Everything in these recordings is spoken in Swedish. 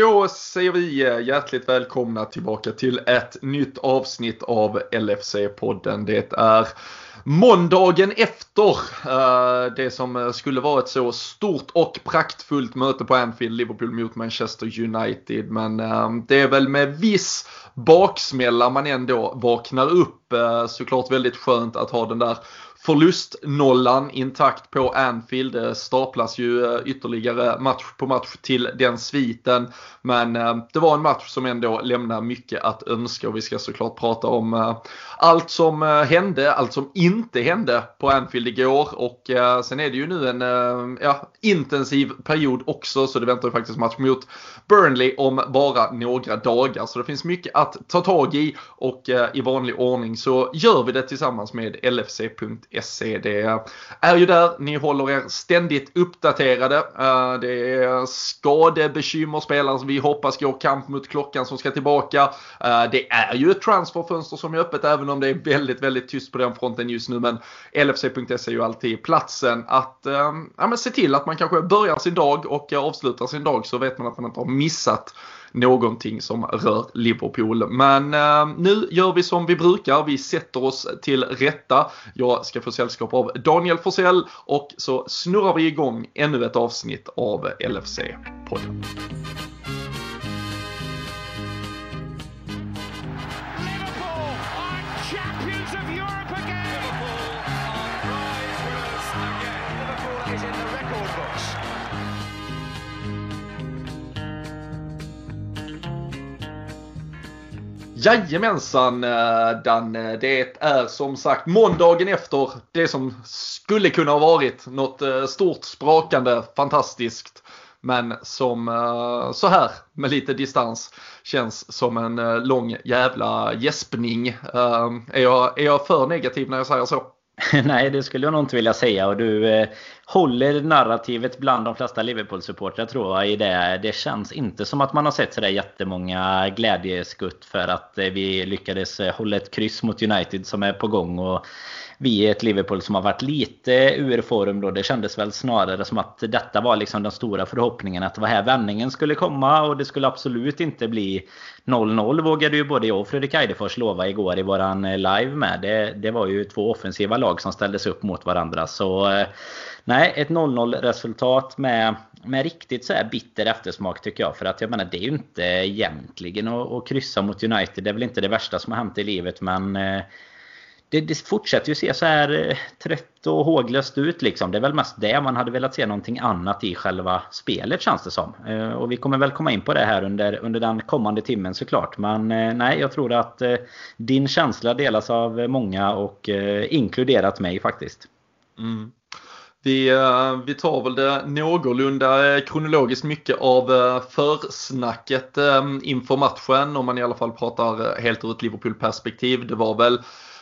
Då säger vi eh, hjärtligt välkomna tillbaka till ett nytt avsnitt av LFC-podden. Det är måndagen efter eh, det som eh, skulle vara ett så stort och praktfullt möte på Anfield, Liverpool mot Manchester United. Men det är väl med viss baksmälla man ändå vaknar upp. Såklart väldigt skönt att ha den där förlustnollan intakt på Anfield. Det staplas ju eh, ytterligare match på match till den sviten. Men eh, det var en match som ändå lämnar mycket att önska och vi ska såklart prata om allt som hände, allt som inte hände på Anfield igår. Och sen är det ju nu en ja, intensiv period också så det väntar ju faktiskt match mot Burnley om bara några dagar. Så det finns mycket att ta tag i och i vanlig ordning så gör vi det tillsammans med LFC.se SE. Det är ju där ni håller er ständigt uppdaterade. Eh, det är skadebekymmer, spelare som vi hoppas går kamp mot klockan som ska tillbaka. Eh, det är ju ett transferfönster som är öppet även om det är väldigt, väldigt tyst på den fronten just nu. Men LFC.se är ju alltid platsen att eh, ja, men se till att man kanske börjar sin dag och avslutar sin dag så vet man att man inte har missat någonting som rör Liverpool. Men eh, nu gör vi som vi brukar. Vi sätter oss till rätta. Jag ska få sällskap av Daniel Forsell och så snurrar vi igång ännu ett avsnitt av LFC-podden. Jajamensan eh, Danne, det är som sagt måndagen efter det som skulle kunna ha varit något eh, stort, sprakande, fantastiskt. Men som eh, så här med lite distans känns som en lång jävla gäspning. Är jag, är jag för negativ när jag säger så? Nej, det skulle jag nog inte vilja säga. Och du eh, håller narrativet bland de flesta Liverpool-supportrar tror jag i det. Det känns inte som att man har sett sådär jättemånga glädjeskutt för att eh, vi lyckades eh, hålla ett kryss mot United som är på gång. Och vi är ett Liverpool som har varit lite ur form då. Det kändes väl snarare som att detta var liksom den stora förhoppningen. Att det var här vändningen skulle komma och det skulle absolut inte bli 0-0 vågade ju både jag och Fredrik Eidefors lova igår i våran eh, live med. Det, det var ju två offensiva lag som ställdes upp mot varandra. Så eh, nej, ett 0-0 resultat med, med riktigt så här bitter eftersmak tycker jag. För att jag menar det är ju inte egentligen att, att kryssa mot United. Det är väl inte det värsta som har hänt i livet men eh, det, det, fortsätter ju se så här eh, trött och håglöst ut liksom. Det är väl mest det man hade velat se någonting annat i själva spelet känns det som. Eh, och vi kommer väl komma in på det här under, under den kommande timmen såklart. Men eh, nej, jag tror att din känsla delas av många och inkluderat mig faktiskt. Mm. Vi, vi tar väl det någorlunda kronologiskt mycket av försnacket inför matchen om man i alla fall pratar helt ur ett Liverpool-perspektiv. Det var väl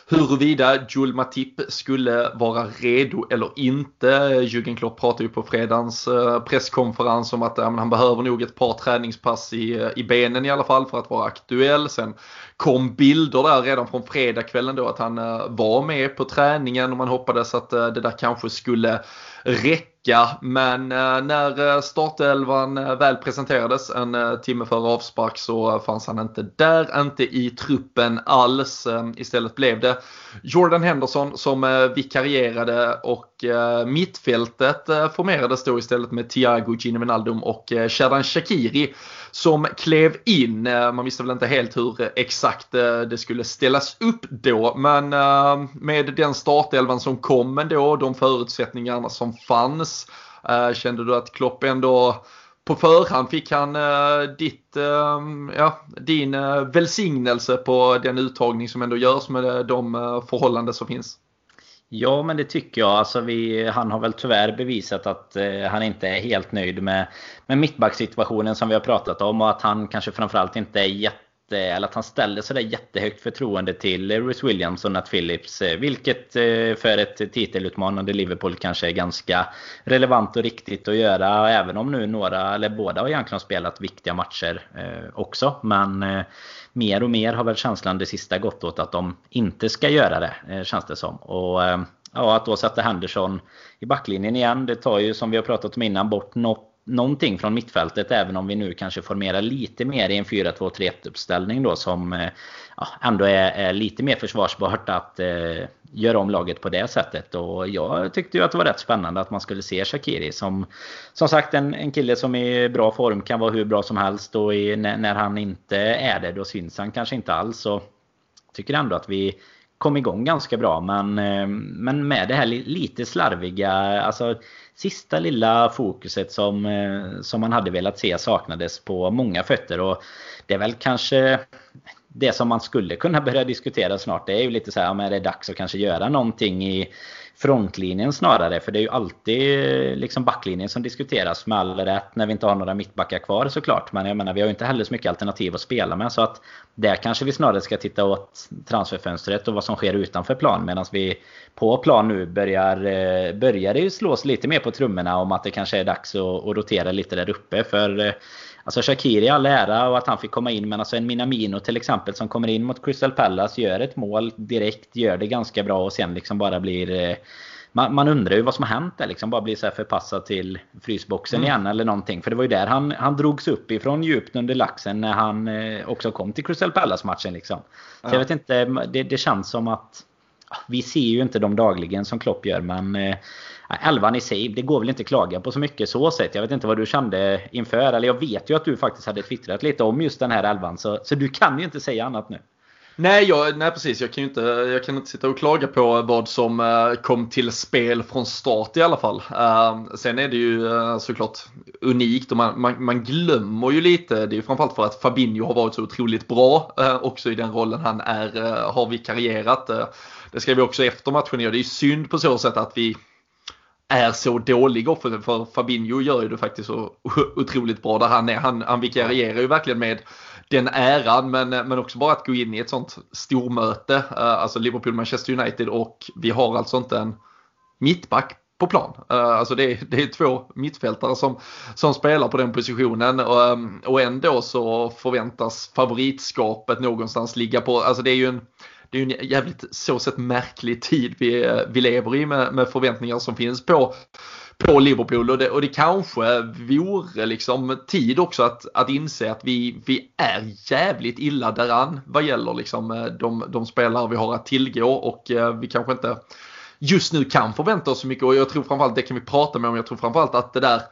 huruvida Joel Matip skulle vara redo eller inte. Jürgen Klopp pratade ju på fredagens eh, presskonferens om att han behöver nog ett par träningspass i, eh, i benen i alla fall för att vara aktuell. Sen kom bilder där redan från fredagskvällen då att han eh, var med på träningen och man hoppades att eh, det där kanske skulle räcka. Men eh, när startelvan väl presenterades en timme före avspark så fanns han inte där, inte i truppen alls. Istället blev det Jordan Henderson som vikarierade och Eh, mittfältet eh, formerades då istället med Thiago Gini och eh, Shadan Shakiri som klev in. Man visste väl inte helt hur exakt det skulle ställas upp då. Men med den startelvan som kom ändå, de förutsättningarna som fanns. Kände du att Klopp ändå på förhand fick han ditt, ja, din välsignelse på den uttagning som ändå görs med de förhållanden som finns? Ja, men det tycker jag. Alltså vi, han har väl tyvärr bevisat att eh, han inte är helt nöjd med, med mittbacksituationen som vi har pratat om. Och att han kanske framförallt inte är jätte eller att han ställer sådär jättehögt förtroende till Rhys Williams och Nat Phillips. Eh, vilket eh, för ett titelutmanande Liverpool kanske är ganska relevant och riktigt att göra. Även om nu några, eller båda har egentligen spelat viktiga matcher eh, också. Men eh, mer och mer har väl känslan det sista gått åt att de inte ska göra det, eh, känns det som. Och eh, ja, att då sätta Henderson i backlinjen igen, det tar ju som vi har pratat om innan bort något någonting från mittfältet även om vi nu kanske formerar lite mer i en 4-2-3-1 uppställning då som eh, ja, ändå är, är, lite mer försvarsbart att eh, göra om laget på det sättet. Och jag tyckte ju att det var rätt spännande att man skulle se Shakiri som som sagt en, en kille som i bra form kan vara hur bra som helst och i, när, när han inte är det då syns han kanske inte alls. Så tycker ändå att vi kom igång ganska bra men, eh, men med det här lite slarviga, alltså sista lilla fokuset som, eh, som man hade velat se saknades på många fötter. Och det är väl kanske det som man skulle kunna börja diskutera snart. Det är ju lite så här, men är det dags att kanske göra någonting i frontlinjen snarare. För det är ju alltid eh, liksom backlinjen som diskuteras med all rätt när vi inte har några mittbackar kvar såklart. Men jag menar vi har ju inte heller så mycket alternativ att spela med. Så att där kanske vi snarare ska titta åt transferfönstret och vad som sker utanför plan. Medan vi på plan nu börjar, eh, börjar det ju slås lite mer på trummorna om att det kanske är dags att, att rotera lite där uppe. För eh, Alltså Shakiri all ära och att han fick komma in men alltså en Minamino till exempel som kommer in mot Crystal Palace gör ett mål direkt, gör det ganska bra och sen liksom bara blir eh, man, man undrar ju vad som har hänt där liksom. Bara blir så förpassad till frysboxen mm. igen eller någonting. För det var ju där han, han drogs upp ifrån djupt under laxen när han eh, också kom till Crystal Palace-matchen liksom. Så ja. jag vet inte, det, det känns som att vi ser ju inte dem dagligen som Klopp gör men eh, Elvan i sig, det går väl inte att klaga på så mycket så sett. Jag vet inte vad du kände inför. Eller jag vet ju att du faktiskt hade twittrat lite om just den här elvan. Så, så du kan ju inte säga annat nu. Nej, jag, nej precis. Jag kan ju inte, jag kan inte sitta och klaga på vad som eh, kom till spel från start i alla fall. Eh, sen är det ju eh, såklart unikt och man, man, man, glömmer ju lite. Det är ju framförallt för att Fabinho har varit så otroligt bra också i den rollen han är, har vikarierat. det skrev vi också efter matchen. Det är ju synd på så sätt att vi är så dålig offensivt. För Fabinho gör ju det faktiskt så otroligt bra där han är. Han, han vikarierar ju verkligen med den äran men, men också bara att gå in i ett sånt stormöte. Eh, alltså Liverpool-Manchester United och vi har alltså inte en mittback på plan. Eh, alltså det är, det är två mittfältare som, som spelar på den positionen och, ehm, och ändå så förväntas favoritskapet någonstans ligga på, alltså det är ju en det är ju en jävligt så sett märklig tid vi, vi lever i med, med förväntningar som finns på, på Liverpool. Och det, och det kanske vore liksom tid också att, att inse att vi, vi är jävligt illa däran vad gäller liksom eh, de, de spelare vi har att tillgå. Och eh, vi kanske inte just nu kan förvänta oss så mycket. Och jag tror framförallt, det kan vi prata med om, jag tror framförallt att det där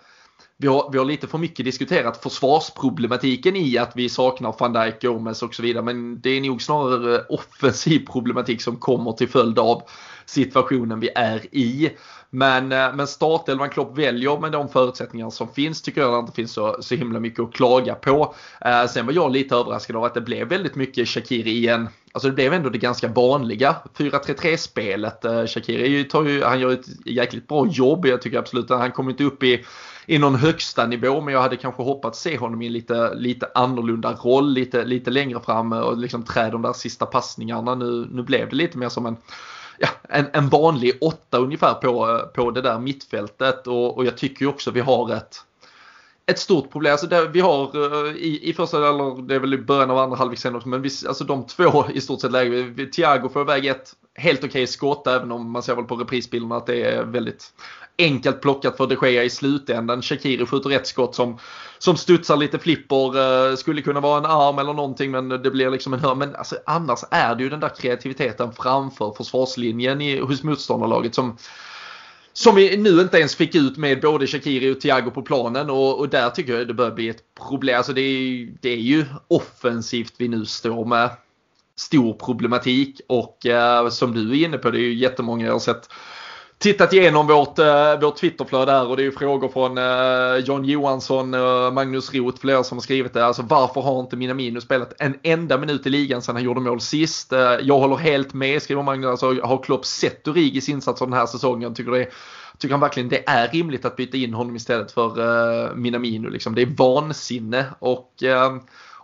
vi har, vi har lite för mycket diskuterat försvarsproblematiken i att vi saknar van Dijk, Gomes och så vidare. Men det är nog snarare offensiv problematik som kommer till följd av situationen vi är i. Men, eh, men startelvan Klopp väljer med de förutsättningar som finns tycker jag att det inte finns så, så himla mycket att klaga på. Eh, sen var jag lite överraskad av att det blev väldigt mycket Shakiri igen. Alltså det blev ändå det ganska vanliga 4-3-3 spelet. Eh, Shakiri tar ju, han gör ett jäkligt bra jobb. Jag tycker absolut att han kommer inte upp i i någon högsta nivå men jag hade kanske hoppats se honom i en lite, lite annorlunda roll lite, lite längre fram och liksom trä de där sista passningarna. Nu, nu blev det lite mer som en ja, en, en vanlig åtta ungefär på, på det där mittfältet och, och jag tycker ju också vi har ett ett stort problem. Alltså där vi har eh, i, i första, eller det är väl i början av andra halvlek sen också, men vi, alltså de två i stort sett läge. Thiago får iväg ett helt okej okay skott även om man ser väl på reprisbilderna att det är väldigt enkelt plockat för de Gea i slutändan. Shakiri skjuter ett skott som, som studsar lite flipper. Eh, skulle kunna vara en arm eller någonting men det blir liksom en hörn. Men alltså, annars är det ju den där kreativiteten framför försvarslinjen i, hos motståndarlaget som som vi nu inte ens fick ut med både Shakiri och Thiago på planen och, och där tycker jag det börjar bli ett problem. Alltså det, är, det är ju offensivt vi nu står med stor problematik och eh, som du är inne på det är ju jättemånga jag har sett tittat igenom vårt, eh, vårt Twitterflöde där och det är ju frågor från eh, John Johansson eh, Magnus Roth, flera som har skrivit det. Alltså varför har inte Minamino spelat en enda minut i ligan sedan han gjorde mål sist? Jag håller helt med, skriver Magnus. Alltså, har Klopp sett Urigis insatser den här säsongen? Tycker det tycker han verkligen det är rimligt att byta in honom istället för Minamino. Liksom. Det är vansinne och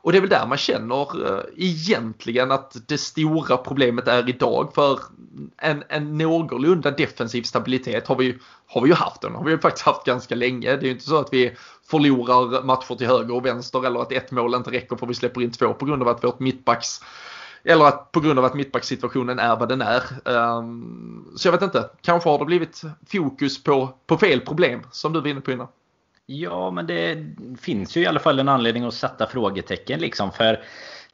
och det är väl där man känner eh, egentligen att det stora problemet är idag. För en, en någorlunda defensiv stabilitet har vi, har vi ju haft. Den har vi ju faktiskt haft ganska länge. Det är ju inte så att vi förlorar matcher till höger och vänster eller att ett mål inte räcker för vi släpper in två på grund av att vårt mittbacks eller att på grund av att mittbacksituationen är vad den är. Um, så jag vet inte, kanske har det blivit fokus på, på fel problem som du var inne på innan. Ja, men det finns ju i alla fall en anledning att sätta frågetecken liksom. För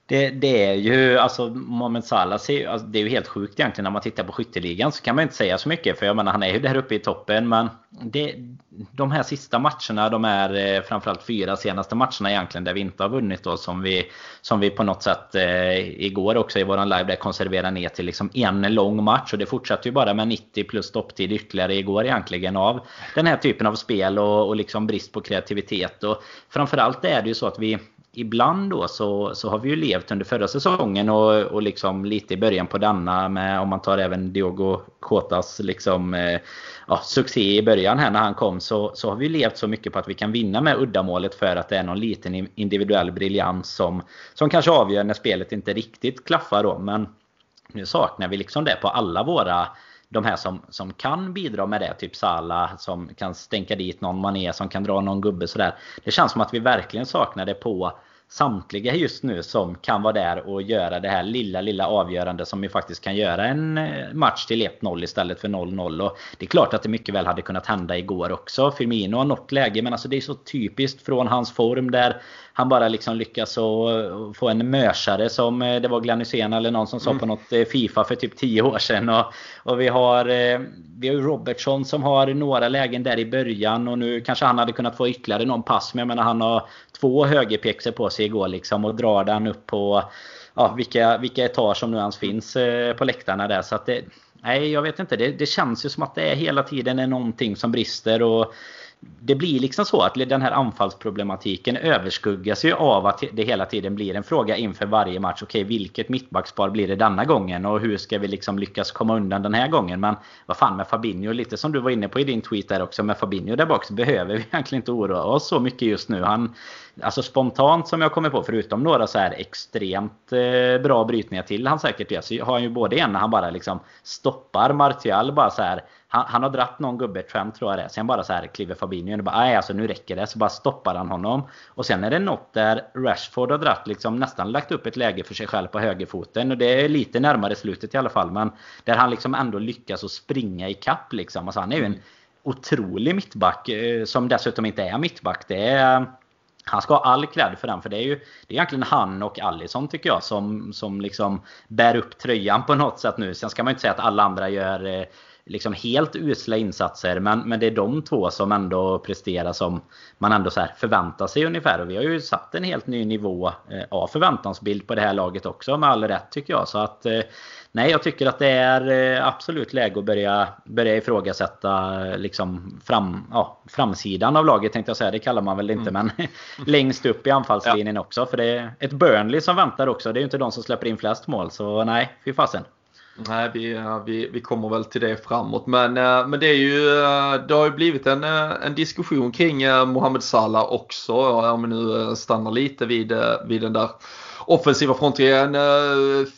det, det, är ju, alltså Mohamed Salah, ser alltså, det är ju helt sjukt egentligen när man tittar på skytteligan så kan man inte säga så mycket. För jag menar han är ju där uppe i toppen. Men det, de här sista matcherna, de är eh, framförallt fyra senaste matcherna egentligen där vi inte har vunnit då. Som vi, som vi på något sätt eh, igår också i våran live där konserverade ner till liksom en lång match. Och det fortsatte ju bara med 90 plus stopptid ytterligare igår egentligen av den här typen av spel och, och liksom brist på kreativitet. Och framförallt är det ju så att vi ibland då så, så har vi ju levt under förra säsongen och, och liksom lite i början på denna med om man tar även Diogo Kotas liksom eh, ja, succé i början här när han kom så, så har vi levt så mycket på att vi kan vinna med uddamålet för att det är någon liten individuell briljans som, som kanske avgör när spelet inte riktigt klaffar då. Men nu saknar vi liksom det på alla våra de här som, som kan bidra med det, typ Sala som kan stänka dit någon mané som kan dra någon gubbe sådär. Det känns som att vi verkligen saknar det på samtliga just nu som kan vara där och göra det här lilla, lilla avgörande som ju faktiskt kan göra en eh, match till 1-0 istället för 0-0. Och det är klart att det mycket väl hade kunnat hända igår också. Firmino har något läge men alltså det är så typiskt från hans form där han bara liksom lyckas få en mörsare som eh, det var Glenn Hysén eller någon som sa mm. på något eh, Fifa för typ 10 år sedan. Och, och vi har vi har Robertson som har några lägen där i början och nu kanske han hade kunnat få ytterligare någon pass. Men jag menar han har två högerpjäxor på sig igår liksom och drar den upp på ja, vilka, vilka etage som nu ens finns eh, på läktarna där. Så att det, nej, jag vet inte. Det, det känns ju som att det är hela tiden är någonting som brister. och det blir liksom så att den här anfallsproblematiken överskuggas ju av att det hela tiden blir en fråga inför varje match. Okej, vilket mittbackspar blir det denna gången? Och hur ska vi liksom lyckas komma undan den här gången? Men vad fan med Fabinho, lite som du var inne på i din tweet där också. Med Fabinho där bak så behöver vi egentligen inte oroa oss så mycket just nu. Han, alltså spontant som jag kommer på, förutom några så här extremt eh, bra brytningar till han säkert gör, så har han ju både en när han bara liksom stoppar Martial bara så här han, han har dratt någon gubbe, Trent tror jag det är. Sen bara så här kliver Fabinho in och bara nej alltså nu räcker det. Så bara stoppar han honom. Och sen är det något där Rashford har dratt liksom nästan lagt upp ett läge för sig själv på högerfoten. Och det är lite närmare slutet i alla fall. Men där han liksom ändå lyckas att springa i kapp liksom. Alltså han är ju en otrolig mittback. Eh, som dessutom inte är mittback. Det är... Han ska ha all cred för den, för det är ju det är egentligen han och Allison tycker jag som, som liksom bär upp tröjan på något sätt nu. Sen ska man ju inte säga att alla andra gör eh, liksom helt usla insatser. Men, men det är de två som ändå presterar som man ändå så förväntar sig ungefär. Och vi har ju satt en helt ny nivå eh, av förväntansbild på det här laget också med all rätt tycker jag. Så att eh, nej, jag tycker att det är eh, absolut läge att börja, börja ifrågasätta liksom fram, ja, framsidan av laget tänkte jag säga. Det kallar man väl inte. Mm. Men längst upp i anfallslinjen ja. också. För det är ett Burnley som väntar också. Det är ju inte de som släpper in flest mål. Så nej, fy fasen. Nej, vi, vi, vi kommer väl till det framåt. Men, eh, men det, är ju, eh, det har ju blivit en, eh, en diskussion kring Mohamed Salah också. Om vi nu stannar lite vid, vid den där offensiva frontlinjen.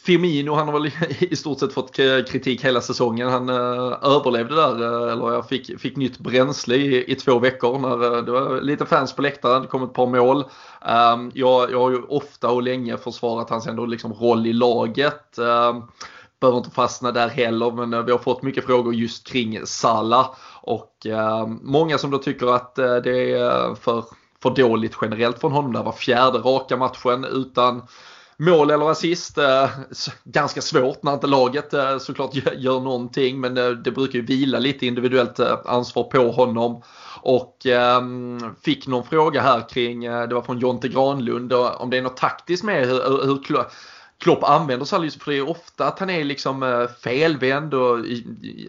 Firmino han har väl i stort sett fått kritik hela säsongen. Han överlevde där, eller jag fick, fick nytt bränsle i, i två veckor när det var lite fans på läktaren. Det kom ett par mål. Ehm, jag, jag har ju ofta och länge försvarat hans ändå liksom roll i laget. Ehm, Behöver inte fastna där heller men eh, vi har fått mycket frågor just kring Sala och eh, många som då tycker att eh, det är för, för dåligt generellt från honom. Det var fjärde raka matchen utan mål eller assist. Ganska svårt när inte laget såklart gör, någonting men det, brukar ju vila lite individuellt ansvar på honom. Och eh, fick någon fråga här kring, det var från Jonte Granlund, om det är något taktiskt med hur, hur Klopp använder sig för det är ofta att han är liksom eh, felvänd och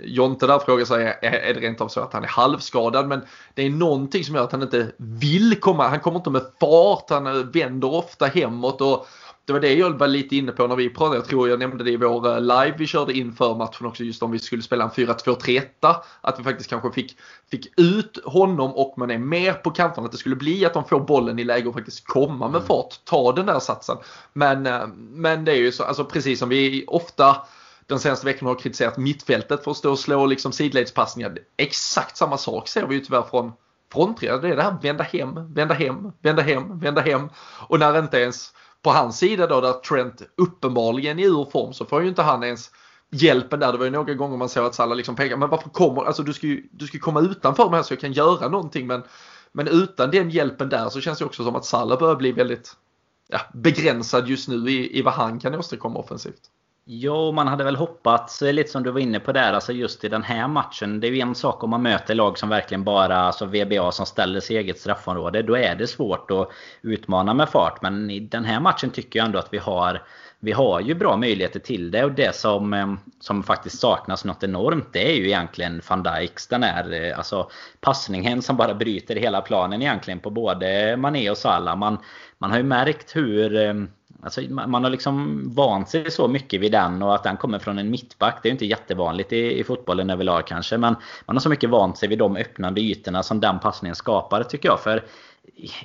Jonte där frågar sig är det rent av så att han är halvskadad? Men det är någonting som gör att han inte vill komma, han kommer inte med fart, han eh, vänder ofta hemåt och det var det jag var lite inne på när vi pratade. Jag tror jag nämnde det i vår eh, live vi körde inför matchen också. Just om vi skulle spela en 4-2-3-1. Att vi faktiskt kanske fick, fick ut honom och man är mer på kanten. Att det skulle bli att de får bollen i läge och faktiskt komma med mm. fart. Ta den där satsen. Men, eh, men det är ju så, alltså precis som vi ofta den senaste veckan har kritiserat mittfältet för att stå och slå liksom sidledspassningar. Exakt samma sak ser vi ju tyvärr från fronttrea. Det är det här vända hem, vända hem, vända hem, vända hem. Och när inte ens på hans sida då där Trent uppenbarligen är ur form så får ju inte han ens hjälpen där. Det var ju några gånger man såg att Salah liksom pekade, men varför kommer, alltså du ska ju du ska komma utanför mig så jag kan göra någonting men Men utan den hjälpen där så känns det också som att Salah börjar bli väldigt ja, begränsad just nu i, i vad han kan åstadkomma offensivt. Ja, man hade väl hoppats, eh, lite som du var inne på där, alltså just i den här matchen. Det är ju en sak om man möter lag som verkligen bara, alltså VBA som ställer sig i eget straffområde. Då är det svårt att utmana med fart. Men i den här matchen tycker jag ändå att vi har vi har ju bra möjligheter till det och det som, eh, som faktiskt saknas något enormt det är ju egentligen van Dijks den här eh, alltså, passningen som bara bryter hela planen egentligen på både Mané och Salah. Man, man har ju märkt hur Alltså, man har liksom vant sig så mycket vid den och att den kommer från en mittback. Det är ju inte jättevanligt i, i fotbollen överlag kanske. Men man har så mycket vant sig vid de öppnande ytorna som den passningen skapar tycker jag. För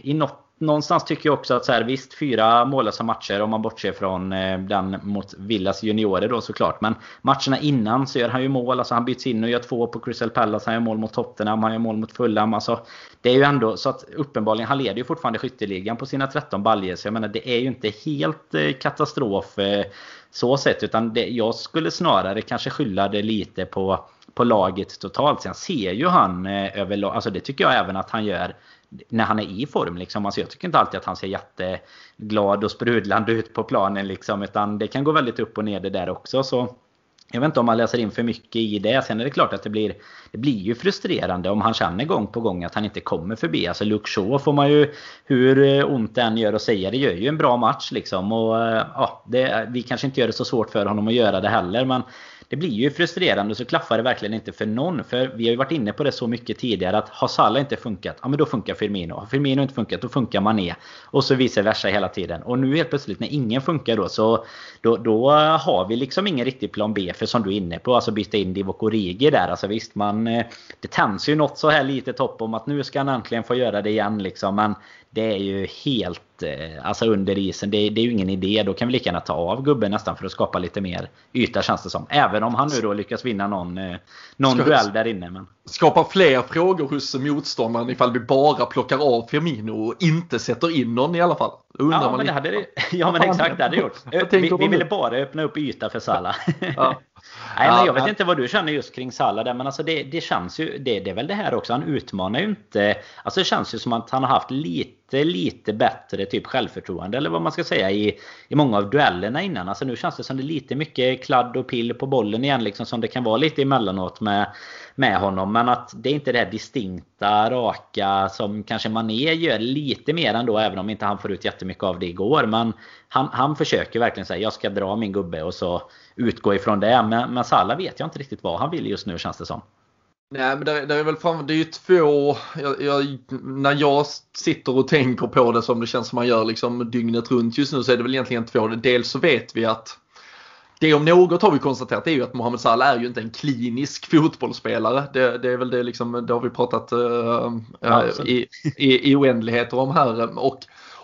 i något någonstans tycker jag också att så här, visst, fyra mållösa matcher om man bortser från eh, den mot Villas juniorer då såklart. Men matcherna innan så gör han ju mål. Alltså han byts in och gör två på Crystal Palace. Han gör mål mot Tottenham. Han gör mål mot Fulham. Alltså, det är ju ändå så att uppenbarligen, han leder ju fortfarande skytteligan på sina 13 baljer. Så jag menar, det är ju inte helt eh, katastrof eh, så sett. Utan det, jag skulle snarare kanske skylla det lite på, på laget totalt. Sen ser ju han eh, överlag, alltså det tycker jag även att han gör när han är i form. Liksom. Alltså jag tycker inte alltid att han ser jätteglad och sprudlande ut på planen. Liksom, utan det kan gå väldigt upp och ner det där också. Så jag vet inte om man läser in för mycket i det. Sen är det klart att det blir, det blir ju frustrerande om han känner gång på gång att han inte kommer förbi. Alltså Luke Shaw får man ju, hur ont det än gör att säga, det gör ju en bra match liksom. Och eh, ja, det, vi kanske inte gör det så svårt för honom att göra det heller. Men det blir ju frustrerande och så klaffar det verkligen inte för någon. För vi har ju varit inne på det så mycket tidigare att har Salah inte funkat, ja men då funkar Firmino. Har Firmino inte funkat, då funkar Mané. Och så vice versa hela tiden. Och nu helt plötsligt när ingen funkar då så då, då har vi liksom ingen riktig plan B för som du är inne på, alltså byta in Divock Origi där. Alltså visst, man, eh, det tänds ju något så här litet hopp om att nu ska han äntligen få göra det igen liksom. Men det är ju helt alltså under isen. Det, det, är ju ingen idé. Då kan vi lika gärna ta av gubben nästan för att skapa lite mer yta känns det som. Även om han nu då lyckas vinna någon, eh, någon Ska duell där inne. Men... Skapa fler frågor hos motståndaren ifall vi bara plockar av Firmino och inte sätter in någon i alla fall. Undrar ja, men det hade ja men exakt det hade gjort. Vi, vi ville bara öppna upp yta för Salah. Ja. Nej, men jag vet inte vad du känner just kring Salah där, men alltså det, det känns ju, det, det är väl det här också, han utmanar ju inte, alltså det känns ju som att han har haft lite, lite bättre typ självförtroende eller vad man ska säga i, i många av duellerna innan. Alltså nu känns det som det är lite mycket kladd och pill på bollen igen liksom som det kan vara lite emellanåt med, med honom. Men att det är inte det här distinkta, raka som kanske Mané gör lite mer ändå även om inte han får ut jättemycket av det igår. Men han, han försöker verkligen säga jag ska dra min gubbe och så utgå ifrån det. Men, men Salah vet jag inte riktigt vad han vill just nu känns det som. Nej men det, det, är väl fram, det är ju två, jag, jag, när jag sitter och tänker på det som det känns som man gör liksom dygnet runt just nu så är det väl egentligen två. Dels så vet vi att det om något har vi konstaterat är ju att Mohamed Salah är ju inte en klinisk fotbollsspelare. Det, det är väl det liksom, det har vi pratat uh, ja, i, i, i oändligheter om här. Och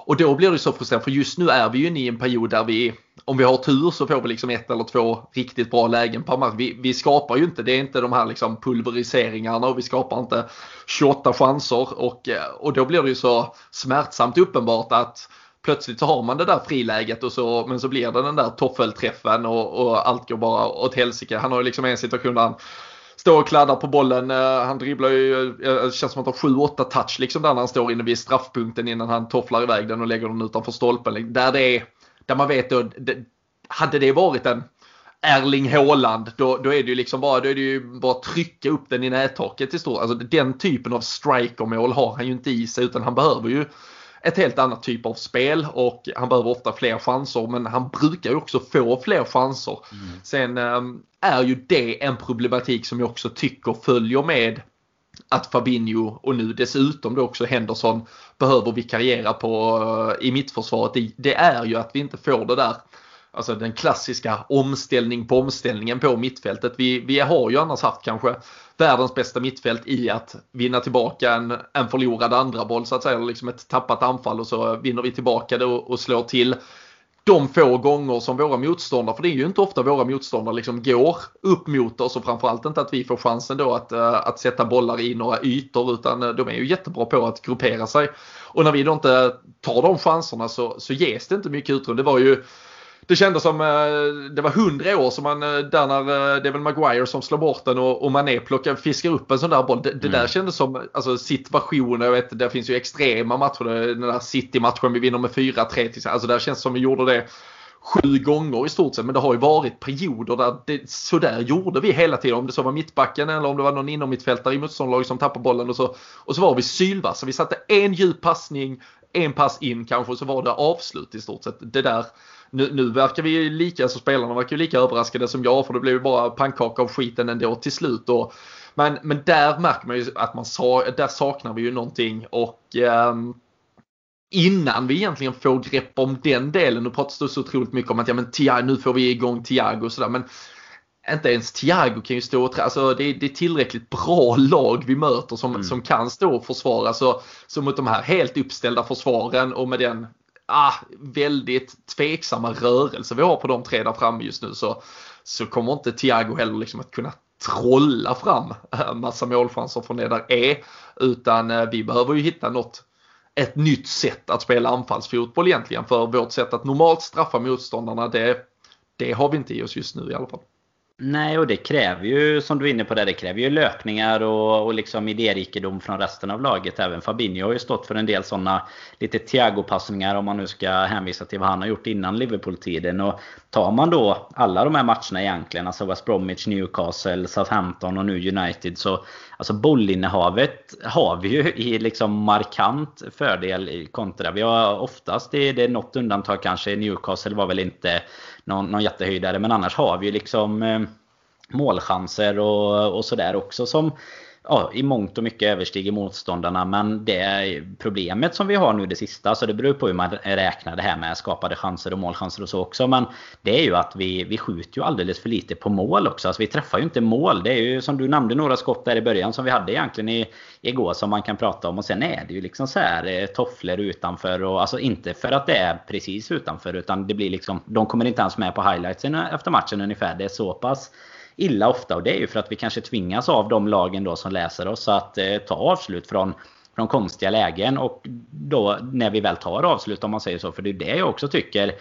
och då blir det så frustrerande för just nu är vi ju inne i en period där vi, om vi har tur så får vi liksom ett eller två riktigt bra lägen per match. Vi, vi skapar ju inte, det är inte de här liksom pulveriseringarna och vi skapar inte 28 chanser och, eh, och då blir det ju så smärtsamt uppenbart att plötsligt så har man det där friläget och så, men så blir det den där toffelträffen och, och allt går bara åt helsike. Han har ju liksom en situation där han står och kladdar på bollen. Eh, han dribblar ju, det känns som att han har 7-8 touch liksom där när han står inne vid straffpunkten innan han tofflar iväg den och lägger den utanför stolpen. Liksom, där det är, där man vet då, hade det varit en Erling Haaland, då, då är det ju liksom bara, då är det ju bara trycka upp den i nättaket i stort. Alltså den typen av strikermål har han ju inte i sig utan han behöver ju ett helt annat typ av spel och han behöver ofta fler chanser men han brukar ju också få fler chanser. Mm. Sen um, är ju det en problematik som jag också tycker följer med att Fabinho och nu dessutom då också Henderson behöver vikariera på uh, i mittförsvaret. Det, det är ju att vi inte får det där Alltså den klassiska omställning på omställningen på mittfältet. Vi, vi har ju annars haft kanske världens bästa mittfält i att vinna tillbaka en, en förlorad andra boll så att säga. Eller liksom ett tappat anfall och så vinner vi tillbaka det och, och slår till de få gånger som våra motståndare, för det är ju inte ofta våra motståndare liksom går upp mot oss och framförallt inte att vi får chansen då att, eh, att sätta bollar i några ytor utan eh, de är ju jättebra på att gruppera sig. Och när vi då inte tar de chanserna så, så ges det inte mycket utrymme. Det var ju det kändes som eh, det var hundra år som man, där när det är väl Maguire som slår bort den och, och Mané plockar, fiskar upp en sån där boll. Det, det mm. där kändes som alltså, situationer, jag vet det finns ju extrema matcher, den där City-matchen vi vinner med 4-3 alltså där känns det som vi gjorde det sju gånger i stort sett. Men det har ju varit perioder där det, så där gjorde vi hela tiden. Om det så var mittbacken eller om det var någon inom mittfältare i motståndarlaget som tappade bollen och så. Och så var vi sylvassa. Vi satte en djup passning, en pass in kanske och så var det avslut i stort sett. Det där nu, nu verkar vi lika, så spelarna verkar ju lika överraskade som jag för det blev ju bara pannkaka av skiten ändå till slut. Och, men, men där märker man ju att man sa, där saknar vi ju någonting och um, innan vi egentligen får grepp om den delen. Nu pratas det så otroligt mycket om att ja, men Thiago, nu får vi igång Thiago och sådär. Men inte ens Thiago kan ju stå och alltså det, det är tillräckligt bra lag vi möter som, mm. som kan stå och försvara. Så, så mot de här helt uppställda försvaren och med den ah, väldigt tveksamma rörelser vi har på de tre där framme just nu så, så kommer inte Thiago heller liksom att kunna trolla fram eh, massa målchanser från det där är. Utan eh, vi behöver ju hitta något ett nytt sätt att spela anfallsfotboll egentligen. För vårt sätt att normalt straffa motståndarna det, det har vi inte i oss just nu i alla fall. Nej, och det kräver ju, som du är inne på där, det kräver ju löpningar och, och liksom idérikedom från resten av laget. Även Fabinho har ju stått för en del sådana lite Thiago-passningar om man nu ska hänvisa till vad han har gjort innan Liverpool-tiden. Och tar man då alla de här matcherna egentligen, alltså West Bromwich, Newcastle, Southampton och nu United, så Alltså bollinnehavet har vi ju i liksom markant fördel kontra. Vi har oftast, det är något undantag kanske, Newcastle var väl inte någon, någon jättehöjdare. Men annars har vi ju liksom eh, målchanser och, och sådär också som ja, i mångt och mycket överstiger motståndarna. Men det problemet som vi har nu det sista, så det beror på hur man räknar det här med skapade chanser och målchanser och så också. Men det är ju att vi, vi skjuter ju alldeles för lite på mål också. Alltså vi träffar ju inte mål. Det är ju som du nämnde några skott där i början som vi hade egentligen i, igår som man kan prata om. Och sen är det ju liksom så här eh, tofflor utanför. Och, alltså inte för att det är precis utanför utan det blir liksom, de kommer inte ens med på highlightsen efter matchen ungefär. Det är så pass illa ofta. Och det är ju för att vi kanske tvingas av de lagen då som läser oss att eh, ta avslut från från konstiga lägen och då när vi väl tar avslut om man säger så. För det är det jag också tycker.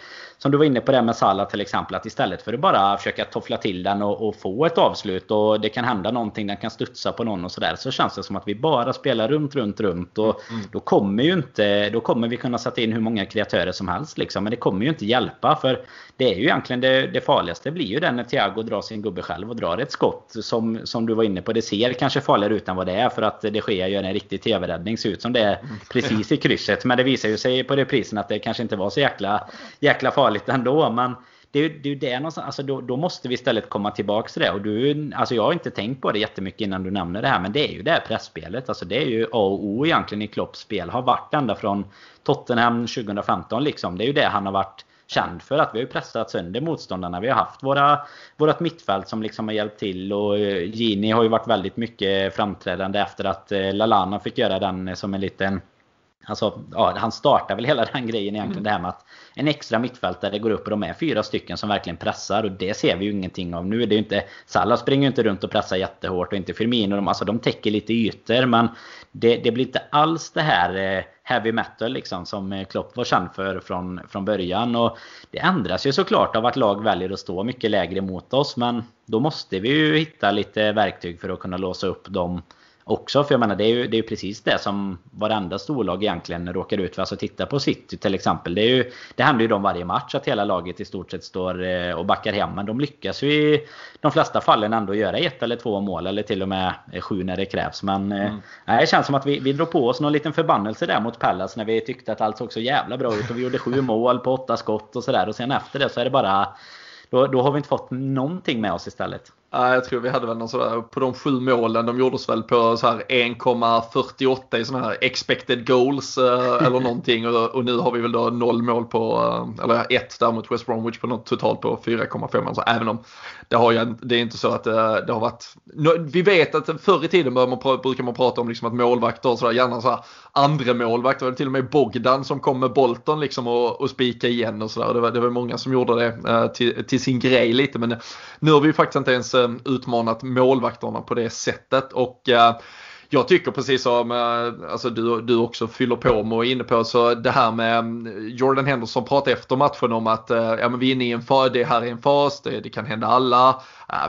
Som du var inne på det med Salah till exempel. Att istället för att bara försöka toffla till den och, och, få ett avslut och det kan hända någonting. Den kan studsa på någon och sådär. Så känns det som att vi bara spelar runt, runt, runt. Och mm. då kommer ju inte... Då kommer vi kunna sätta in hur många kreatörer som helst liksom. Men det kommer ju inte hjälpa. För det är ju egentligen det, det farligaste blir ju det när Thiago drar sin gubbe själv och drar ett skott. Som, som du var inne på. Det ser kanske farligare ut än vad det är. För att det sker gör en riktig tv-räddning. Ser ut som det är mm. precis i krysset. Men det visar ju sig på reprisen att det kanske inte var så jäkla, jäkla farligt ändå. Men det är ju det, det någonstans, alltså då, då, måste vi istället komma tillbaka till det. Och du, alltså jag har inte tänkt på det jättemycket innan du nämner det här. Men det är ju det här pressspelet. Alltså det är ju A och O egentligen i Klopps spel. Har varit ända från Tottenham 2015 liksom. Det är ju det han har varit känd för. Att vi har pressat sönder motståndarna. Vi har haft våra, vårat mittfält som liksom har hjälpt till. Och eh, Gini har ju varit väldigt mycket framträdande efter att eh, Lalana fick göra den eh, som en liten Alltså, ja, han startar väl hela den grejen egentligen. Mm. Det här med att en extra mittfältare går upp och de är fyra stycken som verkligen pressar. Och det ser vi ju ingenting av. Nu är det inte... Salah springer ju inte runt och pressar jättehårt och inte Firmino. De, alltså, de täcker lite ytor men det, det blir inte alls det här eh, heavy metal liksom som eh, Klopp var känd för från, från början. Och det ändras ju såklart av att lag väljer att stå mycket lägre mot oss. Men då måste vi ju hitta lite verktyg för att kunna låsa upp dem också. För jag menar det är ju, det är precis det som varenda storlag egentligen råkar ut för. Alltså titta på City till exempel. Det, är ju, det händer ju dem varje match att hela laget i stort sett står eh, och backar hem. Men de lyckas ju i de flesta fallen ändå göra ett eller två mål. Eller till och med sju när det krävs. Men eh, mm. nej, det känns som att vi, vi drog på oss någon liten förbannelse där mot Pallas när vi tyckte att allt såg så jävla bra ut. Och vi gjorde sju mål på åtta skott och sådär. Och sen efter det så är det bara... Då, då har vi inte fått någonting med oss istället. Ja, jag tror vi hade väl någon sådär, på de sju målen, de gjordes väl på så här 1,48 i sådana här expected goals eh, eller någonting och, och, nu har vi väl då noll mål på, eh, eller ett där mot West Bromwich på något totalt på 4,5. Alltså även om det, har ju, det är inte så att det, eh, det har varit, vi vet att förr i tiden man, brukar man prata om liksom att målvakter och sådär, gärna så här andra målvakter, det var till och med Bogdan som kom med Bolton liksom och, och spika igen och sådär. Det var, det var många som gjorde det till, till sin grej lite men nu har vi ju faktiskt inte ens Eh, utmanat målvakterna på det sättet. Och eh, jag tycker precis som eh, alltså du, du också fyller på med och är inne på så det här med mm, Jordan Henderson pratade efter matchen om att ja, men vi är inne i en fas, det här är en fas, det, det kan hända alla.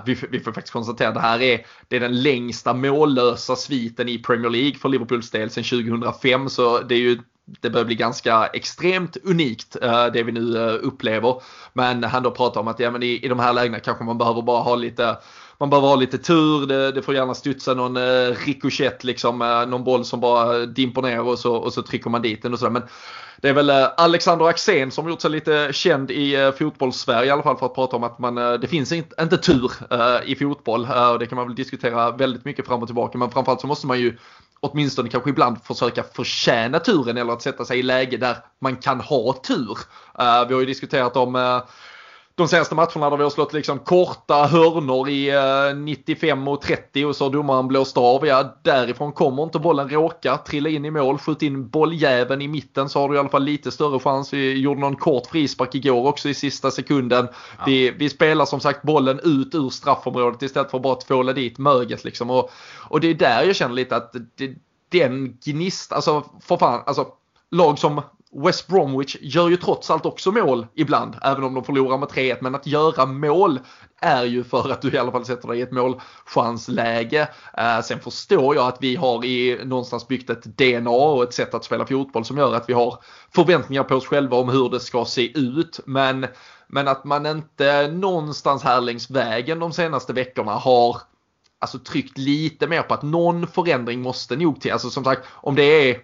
Vi, vi får faktiskt konstatera att det här är, det är den längsta mållösa sviten i Premier League för Liverpools del sedan 2005 så det är ju det börjar bli ganska extremt unikt eh, det vi nu eh, upplever. Men han då pratar om att ja, men i, i de här lägena kanske man behöver bara ha lite man behöver ha lite tur, det, det får gärna studsa någon eh, rikoschett liksom, eh, någon boll som bara dimper ner och så, och så trycker man dit den och sådär. Men det är väl eh, Alexander Axén som gjort sig lite känd i eh, fotbollssverige i alla fall för att prata om att man, eh, det finns inte, inte tur eh, i fotboll. Eh, och det kan man väl diskutera väldigt mycket fram och tillbaka. Men framförallt så måste man ju åtminstone kanske ibland försöka förtjäna turen eller att sätta sig i läge där man kan ha tur. Eh, vi har ju diskuterat om eh, de senaste matcherna där vi har slått liksom korta hörnor i 95 och 30 och så har domaren blåst av. Ja, därifrån kommer inte bollen råka trilla in i mål. Skjut in bolljäveln i mitten så har du i alla fall lite större chans. Vi gjorde någon kort frispark igår också i sista sekunden. Ja. Vi, vi spelar som sagt bollen ut ur straffområdet istället för att bara tvåla dit möget liksom. Och, och det är där jag känner lite att det, den gnist, alltså för fan, alltså lag som West Bromwich gör ju trots allt också mål ibland, även om de förlorar med 3-1. Men att göra mål är ju för att du i alla fall sätter dig i ett målchansläge. Eh, sen förstår jag att vi har i någonstans byggt ett DNA och ett sätt att spela fotboll som gör att vi har förväntningar på oss själva om hur det ska se ut. Men, men att man inte någonstans här längs vägen de senaste veckorna har alltså tryckt lite mer på att någon förändring måste nog till. Alltså som sagt, om det är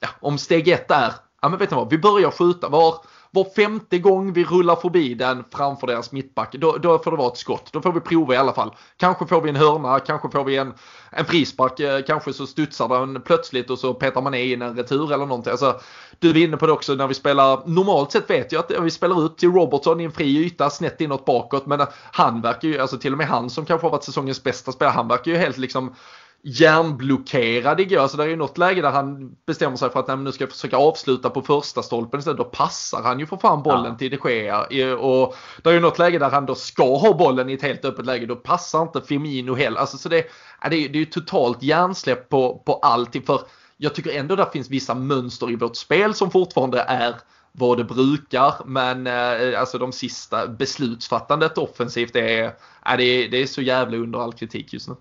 ja, om steg ett är ja men vet ni vad, vi börjar skjuta. Var, var femte gång vi rullar förbi den framför deras mittback, då, då får det vara ett skott. Då får vi prova i alla fall. Kanske får vi en hörna, kanske får vi en, en frispark, eh, kanske så studsar den plötsligt och så petar man in en retur eller någonting. Alltså, du är inne på det också när vi spelar, normalt sett vet jag att vi spelar ut till Robertson i en fri yta snett inåt bakåt men eh, han verkar ju, alltså till och med han som kanske har varit säsongens bästa spelare, han verkar ju helt liksom hjärnblockerad igår. Så det är ju något läge där han bestämmer sig för att nej, nu ska jag försöka avsluta på första stolpen istället. Då passar han ju för fan bollen ja. till de Gea. Och det är ju något läge där han då ska ha bollen i ett helt öppet läge. Då passar inte Firmino heller. Alltså, så det, det, är, det är ju totalt hjärnsläpp på, på allting. För jag tycker ändå det finns vissa mönster i vårt spel som fortfarande är vad det brukar. Men eh, alltså de sista beslutsfattandet offensivt är, är det, det är så jävla under all kritik just nu.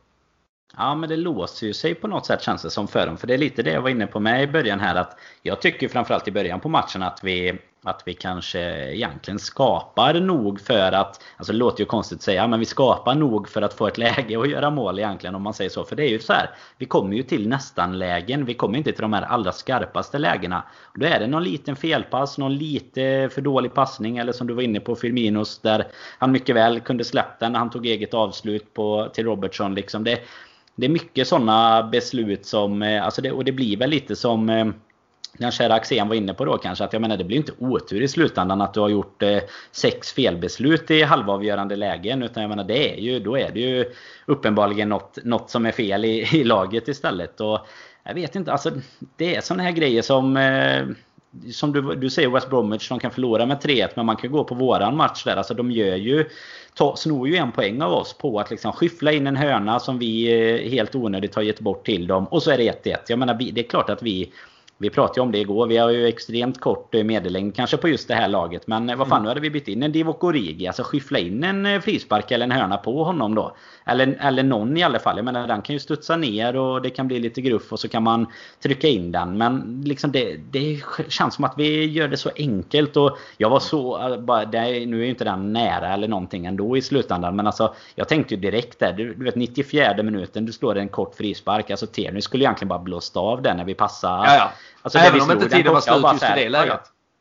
Ja men det låser ju sig på något sätt känns det som för dem. För det är lite det jag var inne på med i början här att Jag tycker framförallt i början på matchen att vi Att vi kanske egentligen skapar nog för att Alltså det låter ju konstigt att säga men vi skapar nog för att få ett läge att göra mål egentligen om man säger så. För det är ju så här Vi kommer ju till nästan lägen. Vi kommer inte till de här allra skarpaste lägena. Då är det någon liten felpass, någon lite för dålig passning eller som du var inne på Firminos där Han mycket väl kunde släppt den när han tog eget avslut på, till Robertson liksom. Det, det är mycket sådana beslut som, eh, alltså det, och det blir väl lite som eh, den kära Axén var inne på då kanske att jag menar det blir inte otur i slutändan att du har gjort eh, sex felbeslut i halvavgörande lägen. Utan jag menar det är ju, då är det ju uppenbarligen något, något som är fel i, i laget istället. Och jag vet inte, alltså det är sådana här grejer som eh, som du, du säger West Bromwich, de kan förlora med 3-1 men man kan gå på våran match där. Alltså de gör ju ta, snor ju en poäng av oss på att liksom skyffla in en hörna som vi eh, helt onödigt har gett bort till dem. Och så är det 1-1. Jag menar, det är klart att vi vi pratade ju om det igår. Vi har ju extremt kort eh, medellängd kanske på just det här laget. Men eh, vad fan, mm. nu hade vi bytt in en Divock Origi. Alltså skyffla in en frispark eller en hörna på honom då. Eller, eller någon i alla fall. Jag menar den kan ju studsa ner och det kan bli lite gruff och så kan man trycka in den. Men liksom det, det känns som att vi gör det så enkelt. Och jag var så... Bara, det, nu är ju inte den nära eller någonting ändå i slutändan. Men alltså jag tänkte ju direkt där. Du, du vet 94 minuten, du slår en kort frispark. Alltså Tierney skulle egentligen bara blåst av den när vi passar. Ja, ja. Alltså, Även om inte tiden var slut just i det läget.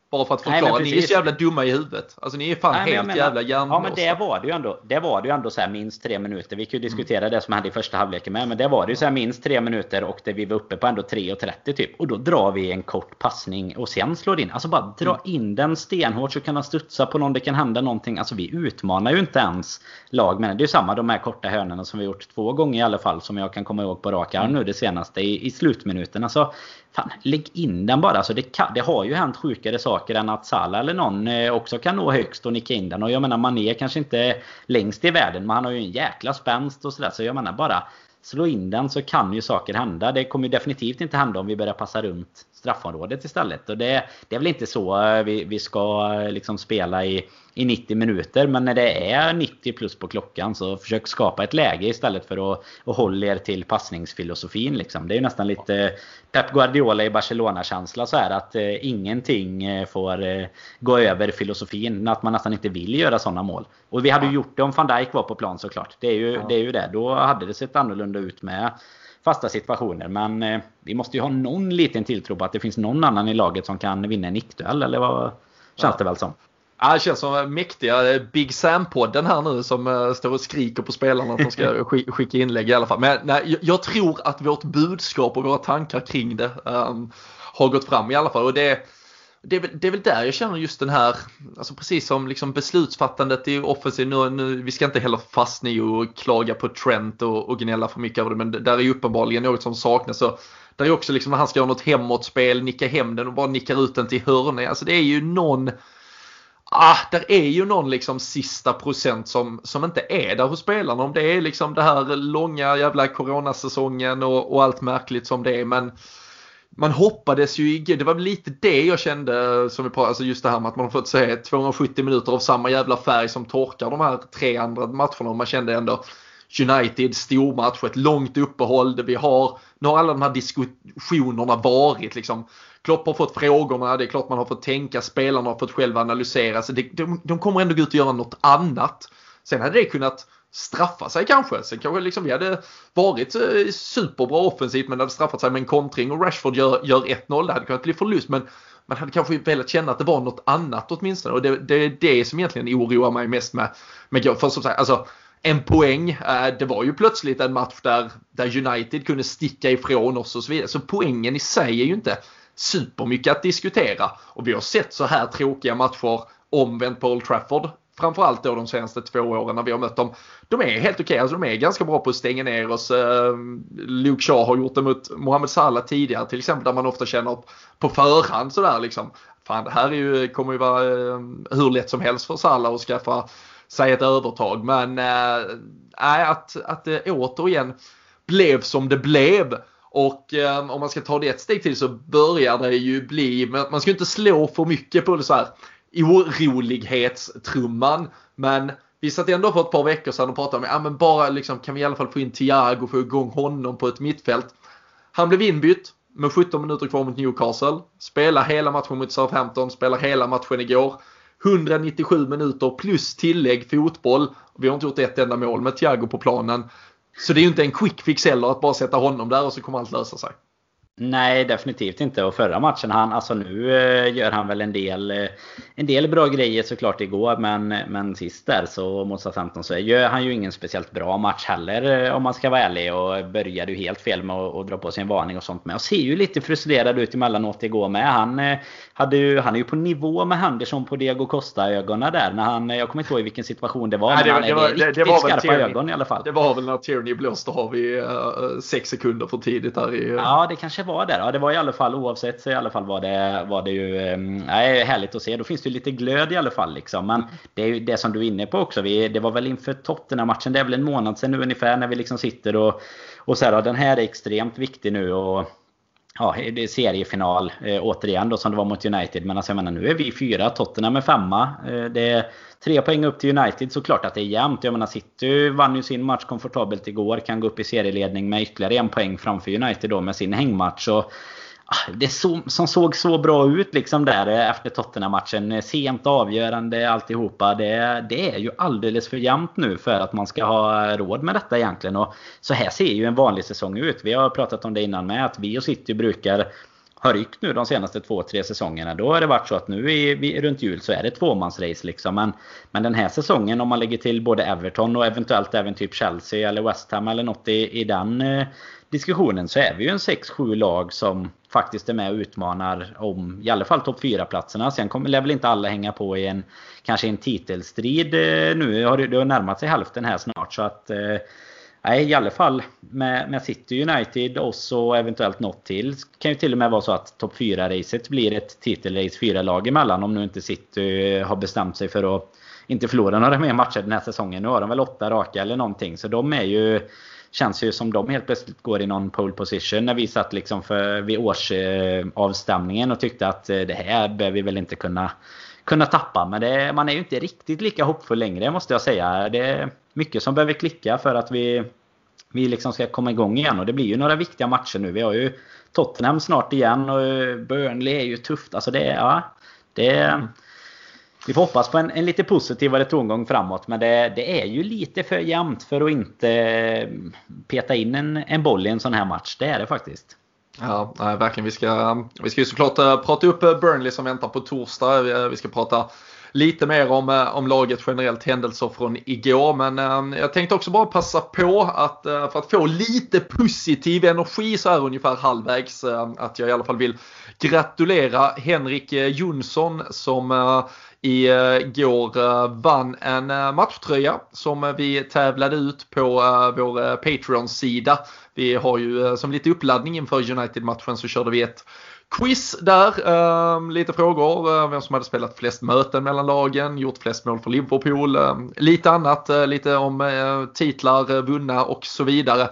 Bara för att förklara, Nej, ni är så jävla dumma i huvudet. Alltså ni är fan Nej, helt menar, jävla hjärnlösa. Ja men det var det ju ändå. Det var det ju ändå så här minst tre minuter. Vi kan ju diskutera mm. det som hände i första halvleken med. Men det var det ju så här minst tre minuter och det vi var uppe på ändå 3.30 typ. Och då drar vi en kort passning och sen slår in. Alltså bara dra mm. in den stenhårt så kan han studsa på någon. Det kan hända någonting. Alltså vi utmanar ju inte ens lag. Men det är ju samma de här korta hörnorna som vi gjort två gånger i alla fall. Som jag kan komma ihåg på rak arm mm. nu det senaste i, i slutminuten. Alltså Fan, lägg in den bara. Alltså det, kan, det har ju hänt sjukare saker än att Salah eller någon eh, också kan nå högst och nicka in den. Och jag menar Mané kanske inte längst i världen men han har ju en jäkla spänst och sådär. Så jag menar bara slå in den så kan ju saker hända. Det kommer definitivt inte hända om vi börjar passa runt straffområdet istället. Och det, det är väl inte så eh, vi, vi ska eh, liksom spela i, i 90 minuter. Men när det är 90 plus på klockan så försök skapa ett läge istället för att, att hålla er till passningsfilosofin. Liksom. Det är ju nästan lite Pep Guardiola i Barcelona-känsla så här att eh, ingenting eh, får eh, gå över filosofin. Att man nästan inte vill göra sådana mål. Och vi hade ju gjort det om van Dijk var på plan såklart. Det är ju, det, är ju det. Då hade det sett annorlunda ut med fasta situationer. Men eh, vi måste ju ha någon liten tilltro på att det finns någon annan i laget som kan vinna en nickduell. Eller vad känns ja. det väl som? Ja, det känns som mäktiga Big Sam-podden här nu som uh, står och skriker på spelarna att de ska skicka inlägg i alla fall. Men nej, jag, jag, tror att vårt budskap och våra tankar kring det um, har gått fram i alla fall. Och det, det är, väl, det är väl där jag känner just den här, alltså precis som liksom beslutsfattandet i offensiv, nu, nu, vi ska inte heller fastna i och klaga på Trent och, och gnälla för mycket över det, men där är ju uppenbarligen något som saknas. Så där är också liksom när han ska göra något hemåtspel, nicka hem den och bara nickar ut den till hörnet. Alltså det är ju någon, ah, där är ju någon liksom sista procent som, som inte är där hos spelarna. Om det är liksom det här långa jävla coronasäsongen och, och allt märkligt som det är. Men man hoppades ju det var lite det jag kände som vi pratade, alltså just det här med att man har fått se 270 minuter av samma jävla färg som torkar de här tre andra matcherna man kände ändå United stormatch, ett långt uppehåll där vi har, nu har alla de här diskussionerna varit liksom. Klopp har fått frågorna, det är klart man har fått tänka, spelarna har fått själva analysera. Så det, de, de kommer ändå gå ut och göra något annat. Sen hade det kunnat straffa sig kanske. Sen kanske liksom vi hade varit eh, superbra offensivt men det hade straffat sig med en kontring och Rashford gör, gör 1-0. Det hade kunnat bli förlust men man hade kanske velat känna att det var något annat åtminstone. Och det, det är det som egentligen oroar mig mest med, med För som sagt, alltså en poäng. Eh, det var ju plötsligt en match där, där United kunde sticka ifrån oss och så vidare. Så poängen i sig är ju inte supermycket att diskutera. Och vi har sett så här tråkiga matcher omvänt på Old Trafford framförallt då de senaste två åren när vi har mött dem. De är helt okej, okay. alltså de är ganska bra på att stänga ner oss. Ehm, Luke Shaw har gjort det mot Mohamed Salah tidigare till exempel där man ofta känner på förhand sådär liksom. Fan det här är ju, kommer ju vara ehm, hur lätt som helst för Salah att skaffa sig ett övertag. Men äh, att, att det återigen blev som det blev. Och eh, om man ska ta det ett steg till så börjar det ju bli, man ska inte slå för mycket på det så här orolighetstrumman. Men vi satt ändå för ett par veckor sedan och pratade om, ja men bara liksom kan vi i alla fall få in Thiago och få igång honom på ett mittfält. Han blev inbytt med 17 minuter kvar mot Newcastle. Spelar hela matchen mot Southampton, spelar hela matchen igår. 197 minuter plus tillägg fotboll. Vi har inte gjort ett enda mål med Thiago på planen. Så det är ju inte en quick fix heller att bara sätta honom där och så kommer allt lösa sig. Nej, definitivt inte. Och förra matchen, han, alltså nu eh, gör han väl en del, eh, en del bra grejer såklart igår. Men, men sist där så mot Southampton så gör han ju ingen speciellt bra match heller eh, om man ska vara ärlig. Och började ju helt fel med att, att dra på sig en varning och sånt med. Och ser ju lite frustrerad ut emellanåt igår med. Han, hade ju, han är ju på nivå med Henderson på Diego Costa-ögonen där. När han, jag kommer inte ihåg i vilken situation det var. Nej, det, men han det, var, det, det var skarpa Tierney, ögon i alla fall. Det var väl när Tierney blåste av i uh, sex sekunder för tidigt där i... Uh... Ja, det kanske var där. Ja, det var i alla fall oavsett så i alla fall var det, var det ju um, nej, härligt att se. Då finns det ju lite glöd i alla fall. Liksom. Men det är ju det som du är inne på också. Vi, det var väl inför Tottenham-matchen. Det är väl en månad sedan nu ungefär när vi liksom sitter och, och så här, den här är extremt viktig nu. Och, ja, det är seriefinal eh, återigen då som det var mot United. Men alltså jag menar nu är vi fyra, Tottenham är femma. Eh, det är tre poäng upp till United. Såklart att det är jämnt. Jag menar City vann ju sin match komfortabelt igår. Kan gå upp i serieledning med ytterligare en poäng framför United då med sin hängmatch. Och Ah, det så, som såg så bra ut liksom där eh, efter Tottenham-matchen. Eh, sent avgörande alltihopa. Det, det är ju alldeles för jämnt nu för att man ska ha råd med detta egentligen. Och så här ser ju en vanlig säsong ut. Vi har pratat om det innan med att vi och City brukar har ryckt nu de senaste två, tre säsongerna. Då har det varit så att nu i, runt jul så är det tvåmansrace liksom. Men, men den här säsongen om man lägger till både Everton och eventuellt även typ Chelsea eller West Ham eller något i, i den eh, diskussionen så är vi ju en 6-7 lag som faktiskt är med och utmanar om i alla fall topp 4-platserna. Sen kommer lär väl inte alla hänga på i en kanske en titelstrid eh, nu. Har det, det har närmat sig hälften här snart så att eh, Nej, i alla fall med, med City United och så eventuellt något till. kan ju till och med vara så att topp 4-racet blir ett titelrace fyra lag emellan om nu inte City eh, har bestämt sig för att inte förlora några mer matcher den här säsongen. Nu har de väl åtta raka eller någonting. Så de är ju känns ju som de helt plötsligt går i någon pole position. När vi satt liksom för, vid årsavstämningen och tyckte att eh, det här behöver vi väl inte kunna kunna tappa. Men det, man är ju inte riktigt lika hoppfull längre måste jag säga. Det mycket som behöver klicka för att vi, vi liksom ska komma igång igen. Och det blir ju några viktiga matcher nu. Vi har ju Tottenham snart igen och eh, Burnley är ju tufft. Alltså det, ja, det, vi får hoppas på en, en lite positivare tongång framåt. Men det, det, är ju lite för jämnt för att inte eh, peta in en, en boll i en sån här match. Det är det faktiskt. Ja, verkligen. Vi ska, vi ska ju såklart eh, prata upp Burnley som väntar på torsdag. Vi ska prata lite mer om, eh, om laget generellt, händelser från igår. Men eh, jag tänkte också bara passa på att eh, för att få lite positiv energi så här ungefär halvvägs att jag i alla fall vill gratulera Henrik Jonsson som igår vann en matchtröja som vi tävlade ut på vår Patreon-sida. Vi har ju som lite uppladdning inför United-matchen så körde vi ett quiz där. Ehm, lite frågor. Eh, vem som hade spelat flest möten mellan lagen, gjort flest mål för Liverpool. Ehm, lite annat, eh, lite om eh, titlar vunna och så vidare.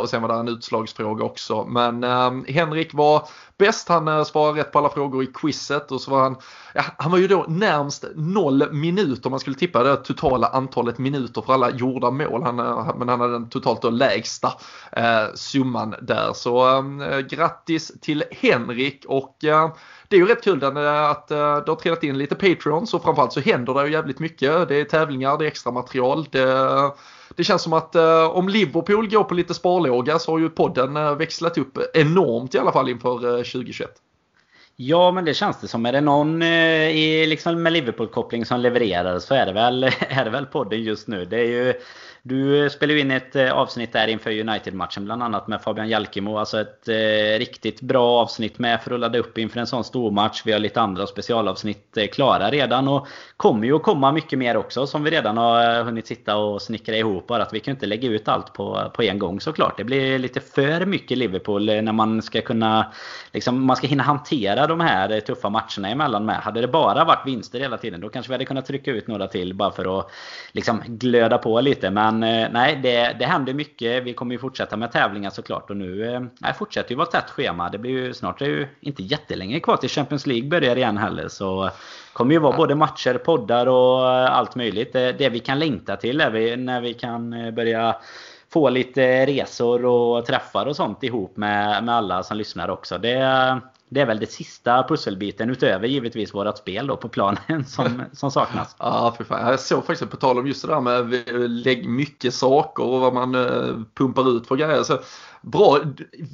och sen var det en utslagsfråga också. Men ehm, Henrik var bäst. Han eh, svarade rätt på alla frågor i quizet och så var han, ja, han var ju då närmst noll minuter om man skulle tippa det totala antalet minuter för alla gjorda mål. Eh, han, men han hade den totalt då lägsta eh, summan där. Så eh, grattis till Henrik och eh, det är ju rätt kul eh, att det har trillat in lite Patreons och framförallt så händer det ju jävligt mycket. Det är tävlingar, det är extra material. Det, det känns som att eh, om Liverpool går på lite sparlåga så har ju podden eh, växlat upp enormt i alla fall inför eh, 2021. Ja, men det känns det som. Är det någon eh, i, liksom med Liverpool-koppling som levererar så är det, väl, är det väl podden just nu. Det är ju du eh, spelade ju in ett eh, avsnitt där inför United-matchen bland annat med Fabian Jalkemo. Alltså ett eh, riktigt bra avsnitt med för att ladda upp inför en sån stor match. Vi har lite andra specialavsnitt eh, klara redan och kommer ju att komma mycket mer också som vi redan har eh, hunnit sitta och snickra ihop. Bara att vi kan inte lägga ut allt på, på en gång såklart. Det blir lite för mycket Liverpool när man ska kunna liksom, man ska hinna hantera de här tuffa matcherna emellan med. Hade det bara varit vinster hela tiden då kanske vi hade kunnat trycka ut några till bara för att liksom, glöda på lite. Men men eh, nej, det, det händer mycket. Vi kommer ju fortsätta med tävlingar såklart. Och nu eh, nej, fortsätter ju vara tätt schema. Det blir ju snart är ju inte jättelänge kvar till Champions League börjar igen heller. Så kommer ju vara både matcher, poddar och eh, allt möjligt. Det, det vi kan längta till är vi, när vi kan börja få lite resor och träffar och sånt ihop med, med alla som lyssnar också. Det, det är väl det sista pusselbiten utöver givetvis vårat spel då på planen som, som saknas. Ja, för fan. Jag såg faktiskt på tal om just det där med eh, lägg mycket saker och vad man eh, pumpar ut för grejer. Så bra,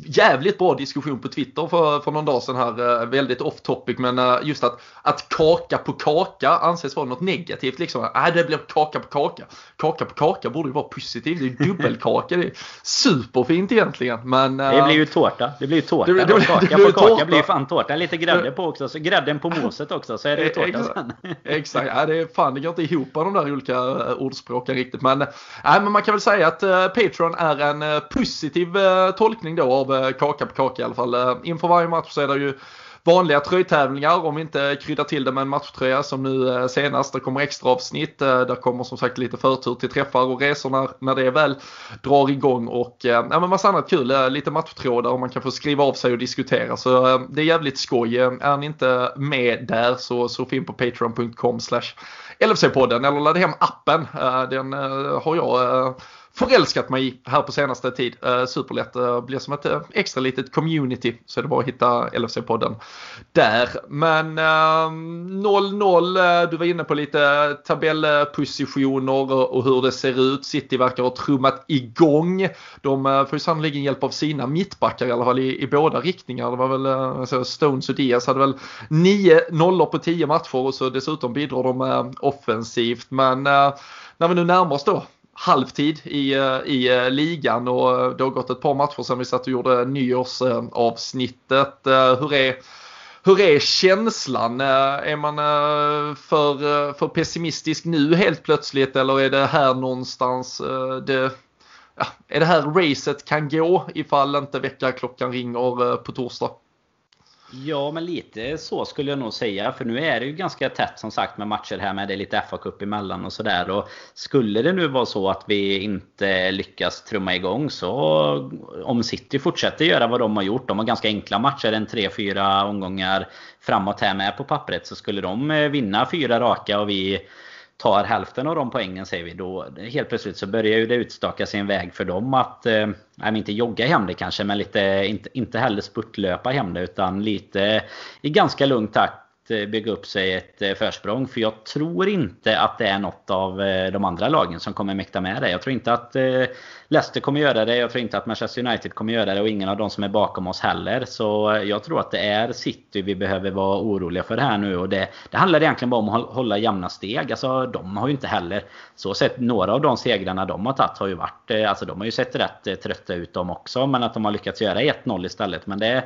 jävligt bra diskussion på Twitter för, för någon dag sedan här. Eh, väldigt off topic men eh, just att, att kaka på kaka anses vara något negativt liksom. Äh, det blir kaka på kaka. Kaka på kaka borde ju vara positivt. Det är ju dubbelkaka. Det är superfint egentligen. Men, det blir ju tårta. Det blir ju tårta. Det, det, det, kaka på kaka tårta. blir ju fan tårta. Lite grädde på också. Så grädden på moset också så är det ju tårta exakt, sen. Exakt. Ja, det är, fan det går inte ihop de där olika ordspråken riktigt. Men, äh, men man kan väl säga att Patreon är en positiv Eh, tolkning då av eh, kaka på kaka i alla fall. Eh, inför varje match så är det ju vanliga tröjtävlingar om vi inte kryddar till det med en matchtröja som nu senast. Det kommer extra avsnitt. det kommer som sagt lite förtur till träffar och resor när, när det väl drar igång och ja, men massa annat kul. Lite matchtrådar och man kan få skriva av sig och diskutera. Så det är jävligt skoj. Är ni inte med där så surfa in på patreon.com slash LFC-podden eller ladda hem appen. Den har jag förälskat mig i här på senaste tid. Eh, superlätt, Det blir som ett eh, extra litet community så är det bara att hitta LFC-podden där. Men ehm, 0-0, du var inne på lite tabellpositioner och hur det ser ut. City verkar ha trummat igång. De får ju sannoliken hjälp av sina mittbackar i alla fall i, i båda riktningar. Det var väl alltså Stones och Diaz hade väl 9 nollor på 10 matcher och så dessutom bidrar de offensivt. Men när vi nu närmar oss då halvtid i, eh, i eh, ligan och eh, det har gått ett par matcher sedan vi satt och gjorde nyårsavsnittet. Hur är, hur är känslan? Är man för, för pessimistisk nu helt plötsligt eller är det här någonstans det, ja, är det här racet kan gå ifall inte väckarklockan ringer på torsdag? Ja, men lite så skulle jag nog säga. För nu är det ju ganska tätt som sagt med matcher här med det är lite FA-cup emellan och sådär. skulle det nu vara så att vi inte lyckas trumma igång så om City fortsätter göra vad de har gjort. De har ganska enkla matcher, en 3-4 omgångar framåt här med på pappret. Så skulle de eh, vinna fyra raka och vi tar hälften av de poängen säger vi. Då helt plötsligt så börjar ju det utstaka sin väg för dem att, eh, inte jogga hem det kanske, men lite, inte, inte heller spurtlöpa hem det. Utan lite i ganska lugn takt Eh, bygga upp sig ett eh, försprång. För jag tror inte att det är något av eh, de andra lagen som kommer mäkta med det. Jag tror inte att Leicester kommer göra det. Jag tror inte att Manchester United kommer göra det. Och ingen av de som är bakom oss heller. Så jag tror att det är City vi behöver vara oroliga för här nu. Och det, det handlar egentligen bara om att hålla jämna steg. Alltså de har ju inte heller så sett några av de segrarna de har tagit har ju varit... Alltså de har ju sett rätt trötta ut de också. Men att de har lyckats göra 1-0 istället. Men det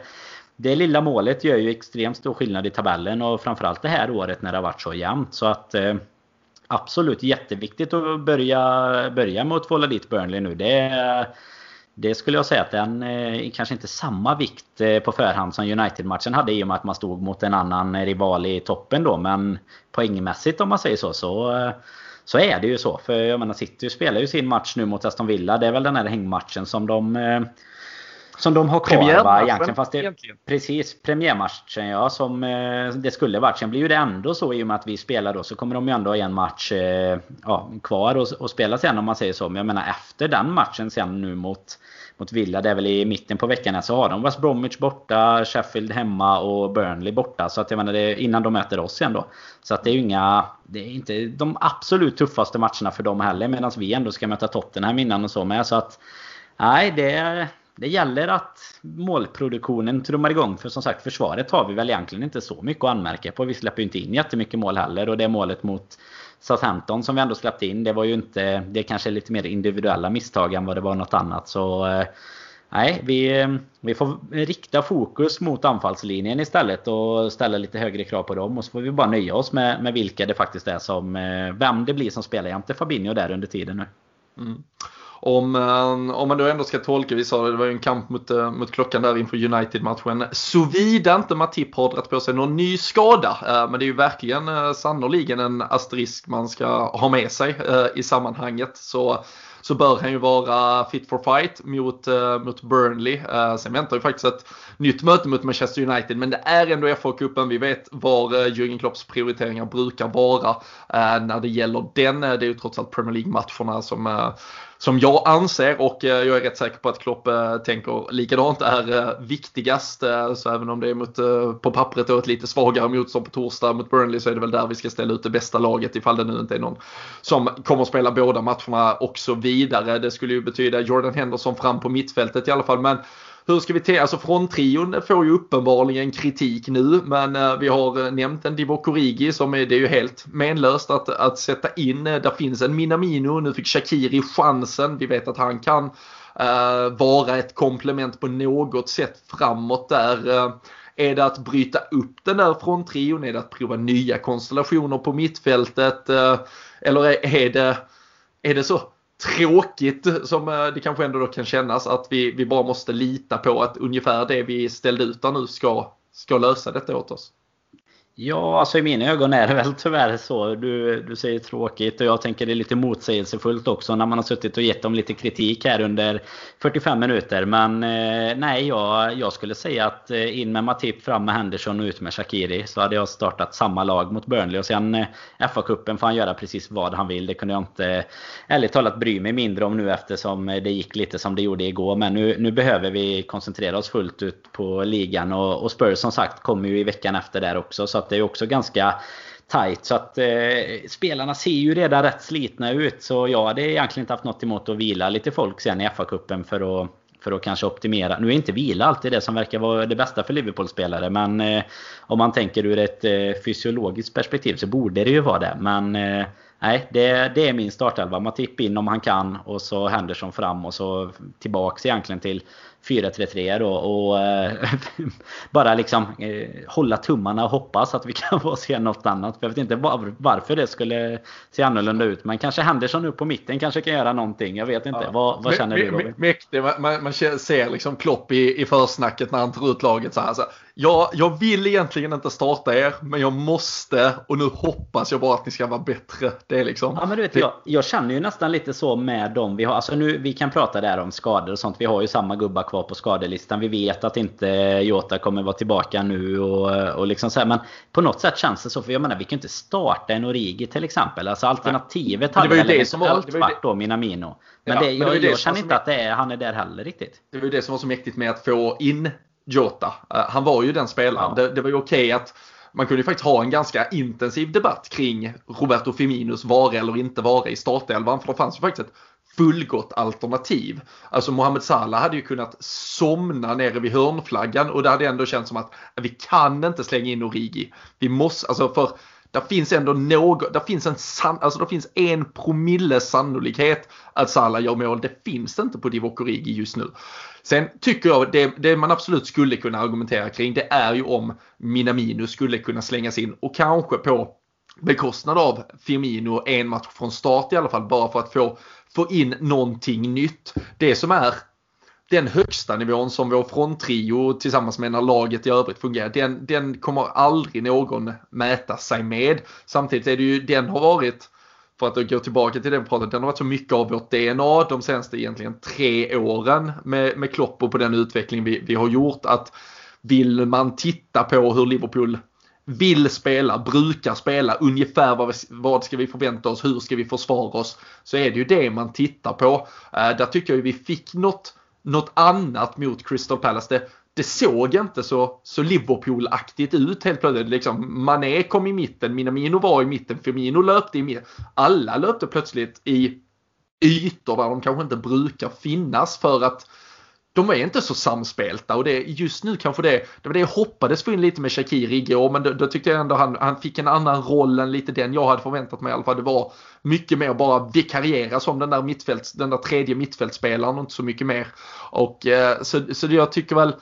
det lilla målet gör ju extremt stor skillnad i tabellen och framförallt det här året när det har varit så jämnt. Så att eh, absolut jätteviktigt att börja, börja med att tvåla dit Burnley nu. Det, det skulle jag säga att den eh, kanske inte samma vikt eh, på förhand som United-matchen hade i och med att man stod mot en annan rival i toppen då. Men poängmässigt om man säger så, så, eh, så är det ju så. För jag menar City spelar ju sin match nu mot Aston Villa. Det är väl den här hängmatchen som de eh, som de har kvar va, egentligen. Fast det, egentligen. Precis, premiärmatchen ja. Som eh, det skulle varit. Sen blir ju det ändå så i och med att vi spelar då. Så kommer de ju ändå ha en match eh, ja, kvar och, och spela sen om man säger så. Men jag menar efter den matchen sen nu mot mot Villa. Det är väl i mitten på veckan så har de West Bromwich borta, Sheffield hemma och Burnley borta. Så att jag menar det innan de möter oss igen då. Så att det är ju inga... Det är inte de absolut tuffaste matcherna för dem heller. Medan vi ändå ska möta Tottenham innan och så med. Så att... Nej, det är det gäller att målproduktionen trummar igång. För som sagt, försvaret har vi väl egentligen inte så mycket att anmärka på. Vi släpper ju inte in jättemycket mål heller. Och det målet mot Southampton som vi ändå släppte in, det var ju inte... Det kanske är lite mer individuella misstag än vad det var något annat. Så... Eh, nej, vi, vi får rikta fokus mot anfallslinjen istället och ställa lite högre krav på dem. Och så får vi bara nöja oss med, med vilka det faktiskt är som... Eh, vem det blir som spelar jämte Fabinho där under tiden nu. Mm om, ehm, om man då ändå ska tolka, vi sa det, det var ju en kamp mot, eh, mot klockan där inför United-matchen. Såvida inte Matip har dragit på sig någon ny skada. Eh, men det är ju verkligen eh, sannoliken en asterisk man ska ha med sig i sammanhanget. Så så bör han ju vara fit for fight mot, uh, mot Burnley. Uh, sen väntar ju faktiskt ett nytt möte mot Manchester United. Men det är ändå FA-cupen. Vi vet var uh, Jürgen Klopps prioriteringar brukar vara uh, när det gäller den. Det är ju trots allt Premier League-matcherna som som jag anser och eh, jag är rätt säker på att Klopp eh, tänker likadant är eh, viktigast. Så även om det är mot, på pappret då ett lite svagare motstånd på torsdag mot Burnley så är det väl där vi ska ställa ut det bästa laget ifall det nu inte är någon som kommer att spela båda matcherna och så vidare. Det skulle ju betyda Jordan Henderson fram på mittfältet i alla fall. Men hur ska vi tänka? Alltså fronttrion får ju uppenbarligen kritik nu men eh, vi har eh, nämnt en Divock Origi som är, det är ju helt menlöst att, att sätta in. Eh, där finns en Minamino, nu fick Shakiri chansen. Vi vet att han kan vara ett komplement på något sätt framåt där. Är det att bryta upp den där fronttrion? Är det att prova nya konstellationer på mittfältet? Eller är det, är det så tråkigt som eh, det kanske ändå då kan kännas att vi, vi bara måste lita på att ungefär det vi ställde ut där nu ska, ska lösa detta åt oss. Ja, alltså i mina ögon är det väl tyvärr så. Du, du säger tråkigt och jag tänker det är lite motsägelsefullt också när man har suttit och gett dem lite kritik här under 45 minuter. Men eh, nej, jag, jag skulle säga att eh, in med Matip, fram med Henderson och ut med Shakiri. Så hade jag startat samma lag mot Burnley. Och sen eh, FA-cupen får han göra precis vad han vill. Det kunde jag inte ärligt talat bry mig mindre om nu eftersom det gick lite som det gjorde igår. Men nu, nu behöver vi koncentrera oss fullt ut på ligan. Och, och Spurs som sagt kommer ju i veckan efter där också. Så att det är också ganska tight. Så att eh, spelarna ser ju redan rätt slitna ut. Så jag hade egentligen inte haft något emot att vila lite folk sen i FA-cupen för att för att kanske optimera. Nu är inte vila alltid det som verkar vara det bästa för Liverpool-spelare. Men eh, om man tänker ur ett eh, fysiologiskt perspektiv så borde det ju vara det. Men eh, nej, det, det är min startelva. Matip in om han kan och så Henderson fram och så tillbaks egentligen till 4-3-3 då och eh, bara liksom eh, hålla tummarna och hoppas att vi kan få se något annat. För jag vet inte var, varför det skulle se annorlunda ut. Men kanske Henderson upp på mitten kanske kan göra någonting. Jag vet inte. Ja. Vad, vad känner du Robin? Mäktigt. Man, man ser liksom Klopp i, i försnacket när han tar ut laget så här. Så Ja, jag vill egentligen inte starta er, men jag måste och nu hoppas jag bara att ni ska vara bättre. Det är liksom... Ja, men du vet, jag, jag känner ju nästan lite så med dem vi har. Alltså nu, vi kan prata där om skador och sånt. Vi har ju samma gubbar kvar på skadelistan. Vi vet att inte Jota kommer vara tillbaka nu och, och liksom så här. Men på något sätt känns det så. För jag menar, vi kan ju inte starta en Origi till exempel. Alltså alternativet hade väl det det varit då, Minamino. Men, ja, det, men jag, jag känner inte att det är, han är där heller riktigt. Det var ju det som var så mäktigt med att få in Jota. Uh, han var ju den spelaren. Ja. Det, det, var ju okej okay att man kunde faktiskt ha en ganska intensiv debatt kring Roberto Firminos vara eller inte vara i startelvan. För det fanns ju faktiskt ett fullgott alternativ. Alltså Mohamed Salah hade ju kunnat somna nere vid hörnflaggan och det hade ändå känts som att vi kan inte slänga in Origi. Vi måste, alltså för det finns ändå något, det finns en san, alltså det finns en promille sannolikhet att Salah gör mål. Det finns det inte på Divock Origi just nu. Sen tycker jag det, det man absolut skulle kunna argumentera kring det är ju om Minamino skulle kunna slängas in och kanske på bekostnad av Firmino en match från start i alla fall bara för att få, få in någonting nytt. Det som är den högsta nivån som vår fronttrio tillsammans med när laget i övrigt fungerar, den, den kommer aldrig någon mäta sig med. Samtidigt är det ju, den har varit, för att gå tillbaka till den pratet, den har varit så mycket av vårt DNA de senaste egentligen tre åren med, med Klopp och på den utveckling vi, vi har gjort. Att vill man titta på hur Liverpool vill spela, brukar spela, ungefär vad, vad ska vi förvänta oss, hur ska vi försvara oss, så är det ju det man tittar på. Uh, där tycker jag vi fick något något annat mot Crystal Palace. Det, det såg inte så, så Liverpool-aktigt ut helt plötsligt. Liksom, Mané kom i mitten, Minamino var i mitten, Firmino löpte i mitten. Alla löpte plötsligt i ytor där de kanske inte brukar finnas för att de är inte så samspelta och det, just nu kanske det, det var det jag hoppades få in lite med Shakir igår men då, då tyckte jag ändå han, han fick en annan roll än lite den jag hade förväntat mig i alla fall. Det var mycket mer bara vikariera som den där, mittfälts, den där tredje mittfältspelaren och inte så mycket mer. Och eh, så, så jag tycker väl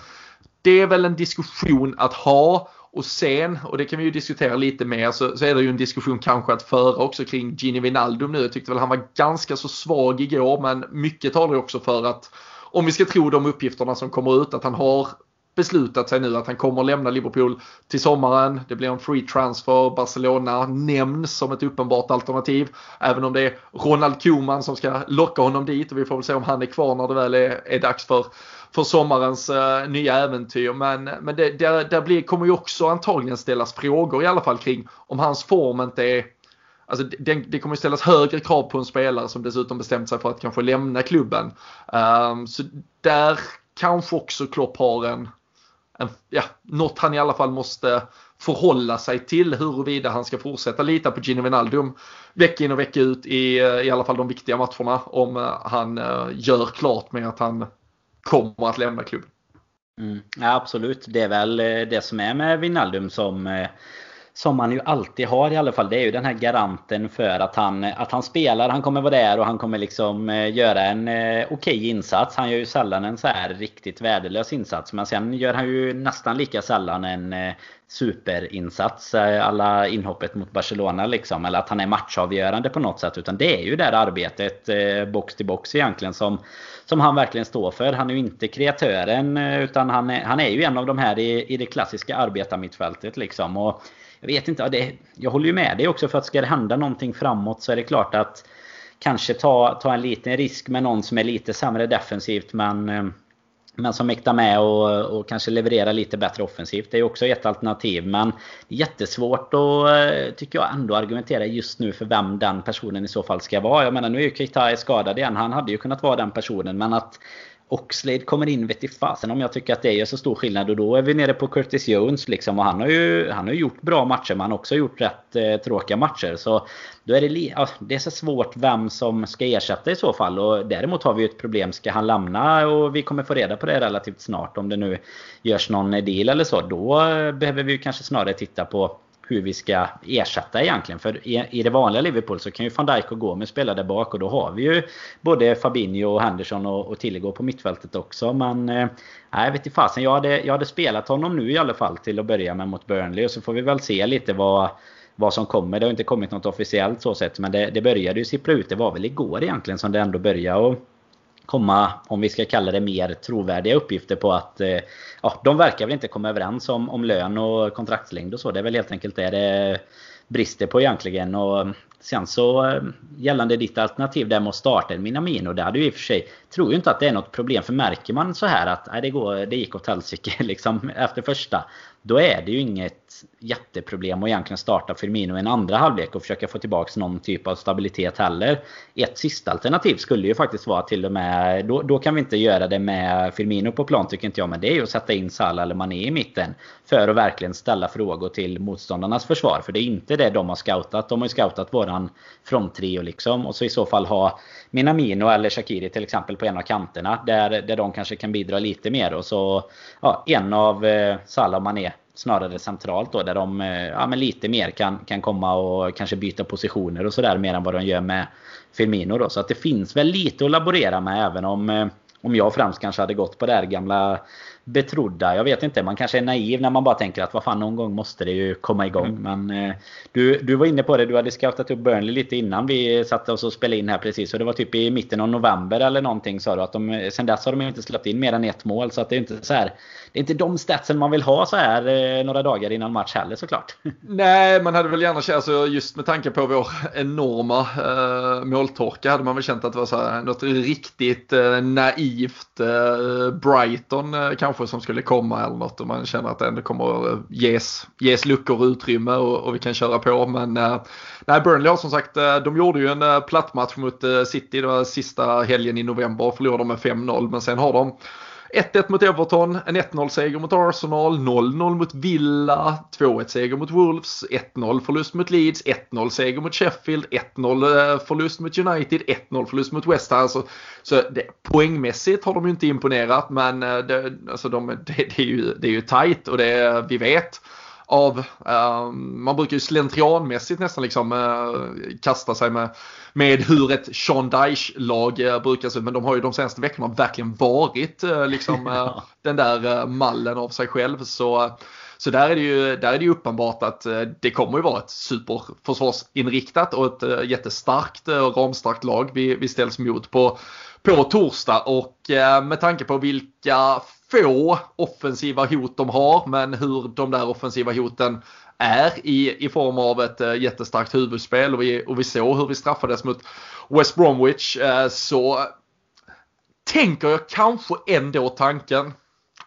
det är väl en diskussion att ha och sen, och det kan vi ju diskutera lite mer, så, så är det ju en diskussion kanske att föra också kring Gini Wijnaldum nu. Jag tyckte väl han var ganska så svag igår men mycket talar ju också för att om vi ska tro de uppgifterna som kommer ut att han har beslutat sig nu att han kommer lämna Liverpool till sommaren. Det blir en free transfer. Barcelona nämns som ett uppenbart alternativ. Även om det är Ronald Koeman som ska locka honom dit och vi får väl se om han är kvar när det väl är, är dags för, för sommarens uh, nya äventyr. Men, men det, där, där blir, kommer ju också antagligen ställas frågor i alla fall kring om hans form inte är Alltså det, det kommer ställas högre krav på en spelare som dessutom bestämt sig för att kanske lämna klubben. Um, så där kanske också Klopp har en, en, ja, något han i alla fall måste förhålla sig till huruvida han ska fortsätta lita på Gino Wijnaldum vecka in och vecka ut i, eh, i alla fall de viktiga matcherna om eh, han eh, gör klart med att han kommer att lämna klubben. Mm, ja, absolut, det är väl det som är med Wijnaldum som som man ju alltid har i alla fall. Det är ju den här garanten för att han, att han spelar. Han kommer vara där och han kommer liksom eh, göra en eh, okej okay insats. Han gör ju sällan en så här riktigt värdelös insats. Men sen gör han ju nästan lika sällan en eh, superinsats. Alla inhoppet mot Barcelona liksom. Eller att han är matchavgörande på något sätt. Utan det är ju det här arbetet box till box egentligen som, som han verkligen står för. Han är ju inte kreatören utan han är, han är ju en av de här i, i det klassiska arbetarmittfältet liksom. Och jag vet inte, det, jag håller ju med dig också för att ska det hända någonting framåt så är det klart att kanske ta, ta en liten risk med någon som är lite sämre defensivt men eh, men som mäktar med och, och kanske leverera lite bättre offensivt. Det är ju också ett alternativ. Men det är jättesvårt att, eh, tycker jag, ändå argumentera just nu för vem den personen i så fall ska vara. Jag menar, nu är ju Keita skadad igen. Han hade ju kunnat vara den personen. Men att Oxlade kommer in vet i fasen om jag tycker att det gör så stor skillnad. Och då är vi nere på Curtis Jones liksom. Och han har ju, han har gjort bra matcher men han har också gjort rätt eh, tråkiga matcher. Så då är det, ja, det är så svårt vem som ska ersätta i så fall. Och däremot har vi ju ett problem. Ska han lämna? Och vi kommer få reda på det relativt snart. Om det nu görs någon deal eller så. Då eh, behöver vi kanske snarare titta på hur vi ska ersätta egentligen. För i, det vanliga Liverpool så kan ju van Dijk och Gomes spela där bak och då har vi ju både Fabinho och Henderson och, och Tillegård på mittfältet också. Men eh, nej, jag vet inte fasen. Jag hade, jag hade spelat honom nu i alla fall till att börja med mot Burnley och så får vi väl se lite vad vad som kommer. Det har inte kommit något officiellt så sett men det, det började ju sippra ut. Det var väl igår egentligen som det ändå började. Och komma, om vi ska kalla det mer trovärdiga uppgifter på att eh, ja, de verkar väl inte komma överens om, om lön och kontraktslängd och så. Det är väl helt enkelt det det brister på egentligen. Och sen så eh, gällande ditt alternativ där med att starta en Minamino. Det hade ju i och för sig, tror ju inte att det är något problem. För märker man så här att nej, det, går, det gick åt helsike liksom efter första. Då är det ju inget jätteproblem att egentligen starta Firmino i en andra halvlek och försöka få tillbaka någon typ av stabilitet heller. Ett sista alternativ skulle ju faktiskt vara till och med, då, då kan vi inte göra det med Firmino på plan tycker inte jag, men det är ju att sätta in Salah eller Mané i mitten. För att verkligen ställa frågor till motståndarnas försvar. För det är inte det de har scoutat. De har ju scoutat våran fronttrio liksom. Och så i så fall ha Minamino eller Shakiri till exempel på en av kanterna. Där, där de kanske kan bidra lite mer. Och så ja, en av eh, Salah och Mané snarare centralt då där de eh, ja, men lite mer kan, kan komma och kanske byta positioner och sådär mer än vad de gör med Firmino då. Så att det finns väl lite att laborera med även om eh, om jag främst kanske hade gått på det här gamla betrodda. Jag vet inte, man kanske är naiv när man bara tänker att vad fan någon gång måste det ju komma igång. Mm. Men eh, du, du var inne på det, du hade scoutat upp Burnley lite innan vi satte oss och spelade in här precis. Så det var typ i mitten av november eller någonting sa du. Att de, sen dess har de inte släppt in mer än ett mål. Så att det är inte så här det är inte de statsen man vill ha så här eh, några dagar innan match heller såklart. Nej, man hade väl gärna känt, alltså, just med tanke på vår enorma eh, måltorka hade man väl känt att det var så här, något riktigt eh, naivt eh, Brighton eh, kanske som skulle komma eller något och man känner att det ändå kommer eh, ges, ges luckor och utrymme och, och vi kan köra på. Men eh, nej, Burnley har som sagt, eh, de gjorde ju en eh, platt match mot eh, City, det var sista helgen i november och förlorade med 5-0 men sen har de 1-1 mot Everton, en 1-0 seger mot Arsenal, 0-0 mot Villa, 2-1 seger mot Wolves, 1-0 förlust mot Leeds, 1-0 seger mot Sheffield, 1-0 eh, förlust mot United, 1-0 förlust mot West Ham. Så, så det, poängmässigt har de ju inte imponerat men eh, det, alltså de, det, det, är ju, det är ju tajt och det vi vet av, uh, man brukar ju slentrianmässigt nästan liksom uh, kasta sig med, med hur ett Sean Dyche-lag uh, brukar se ut. Men de har ju de senaste veckorna verkligen varit uh, liksom den där mallen av sig själv. Så, så där är det ju, där är det uppenbart att det kommer ju vara ett superförsvarsinriktat och ett jättestarkt och ramstarkt lag vi, vi ställs mot på, på torsdag. Och med tanke på vilka få offensiva hot de har, men hur de där offensiva hoten är i, i form av ett äh, jättestarkt huvudspel. Och vi, och vi såg hur vi straffades mot West Bromwich äh, så tänker jag kanske ändå tanken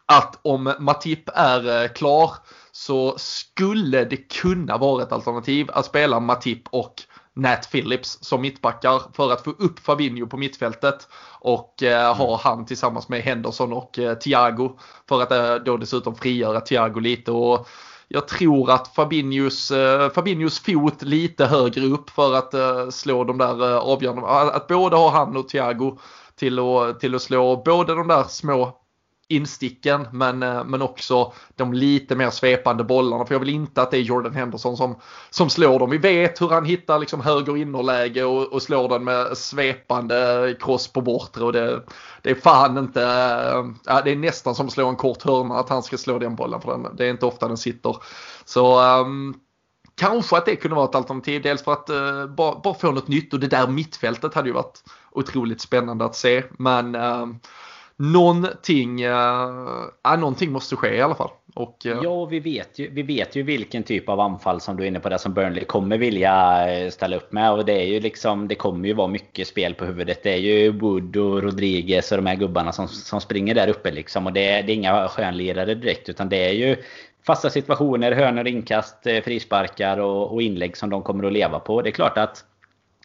att om Matip är äh, klar så skulle det kunna vara ett alternativ att spela Matip och Nat Phillips som mittbackar för att få upp Fabinho på mittfältet och eh, ha mm. han tillsammans med Henderson och eh, Thiago för att eh, då dessutom frigöra Thiago lite. Och jag tror att Fabinhos, eh, Fabinhos fot lite högre upp för att eh, slå de där eh, avgörande. Att både ha han och Thiago till att, till att slå både de där små insticken men, eh, men också de lite mer svepande bollarna. För jag vill inte att det är Jordan Henderson som, som slår dem. Vi vet hur han hittar liksom höger innerläge och, och slår den med svepande cross på bortre. Och det, det är fan inte, äh, det är nästan som att slå en kort hörna att han ska slå den bollen. För den, det är inte ofta den sitter. Så um, Kanske att det kunde vara ett alternativ. Dels för att eh, uh, bara, bara, få något nytt och det där mittfältet hade ju varit otroligt spännande att se. Men uh, någonting, äh, någonting måste ske i alla fall. Och, äh, ja, vi vet, ju, vi vet ju vilken typ av anfall som du är inne på där som Burnley kommer vilja eh, ställa upp med. Och det är ju liksom, det kommer ju vara mycket spel på huvudet. Det är ju Wood och Rodriguez och de här gubbarna som, som springer där uppe liksom. Och det, det är inga skönlirare direkt utan det är ju fasta situationer, hörnor, inkast, frisparkar och, och inlägg som de kommer att leva på. Det är klart att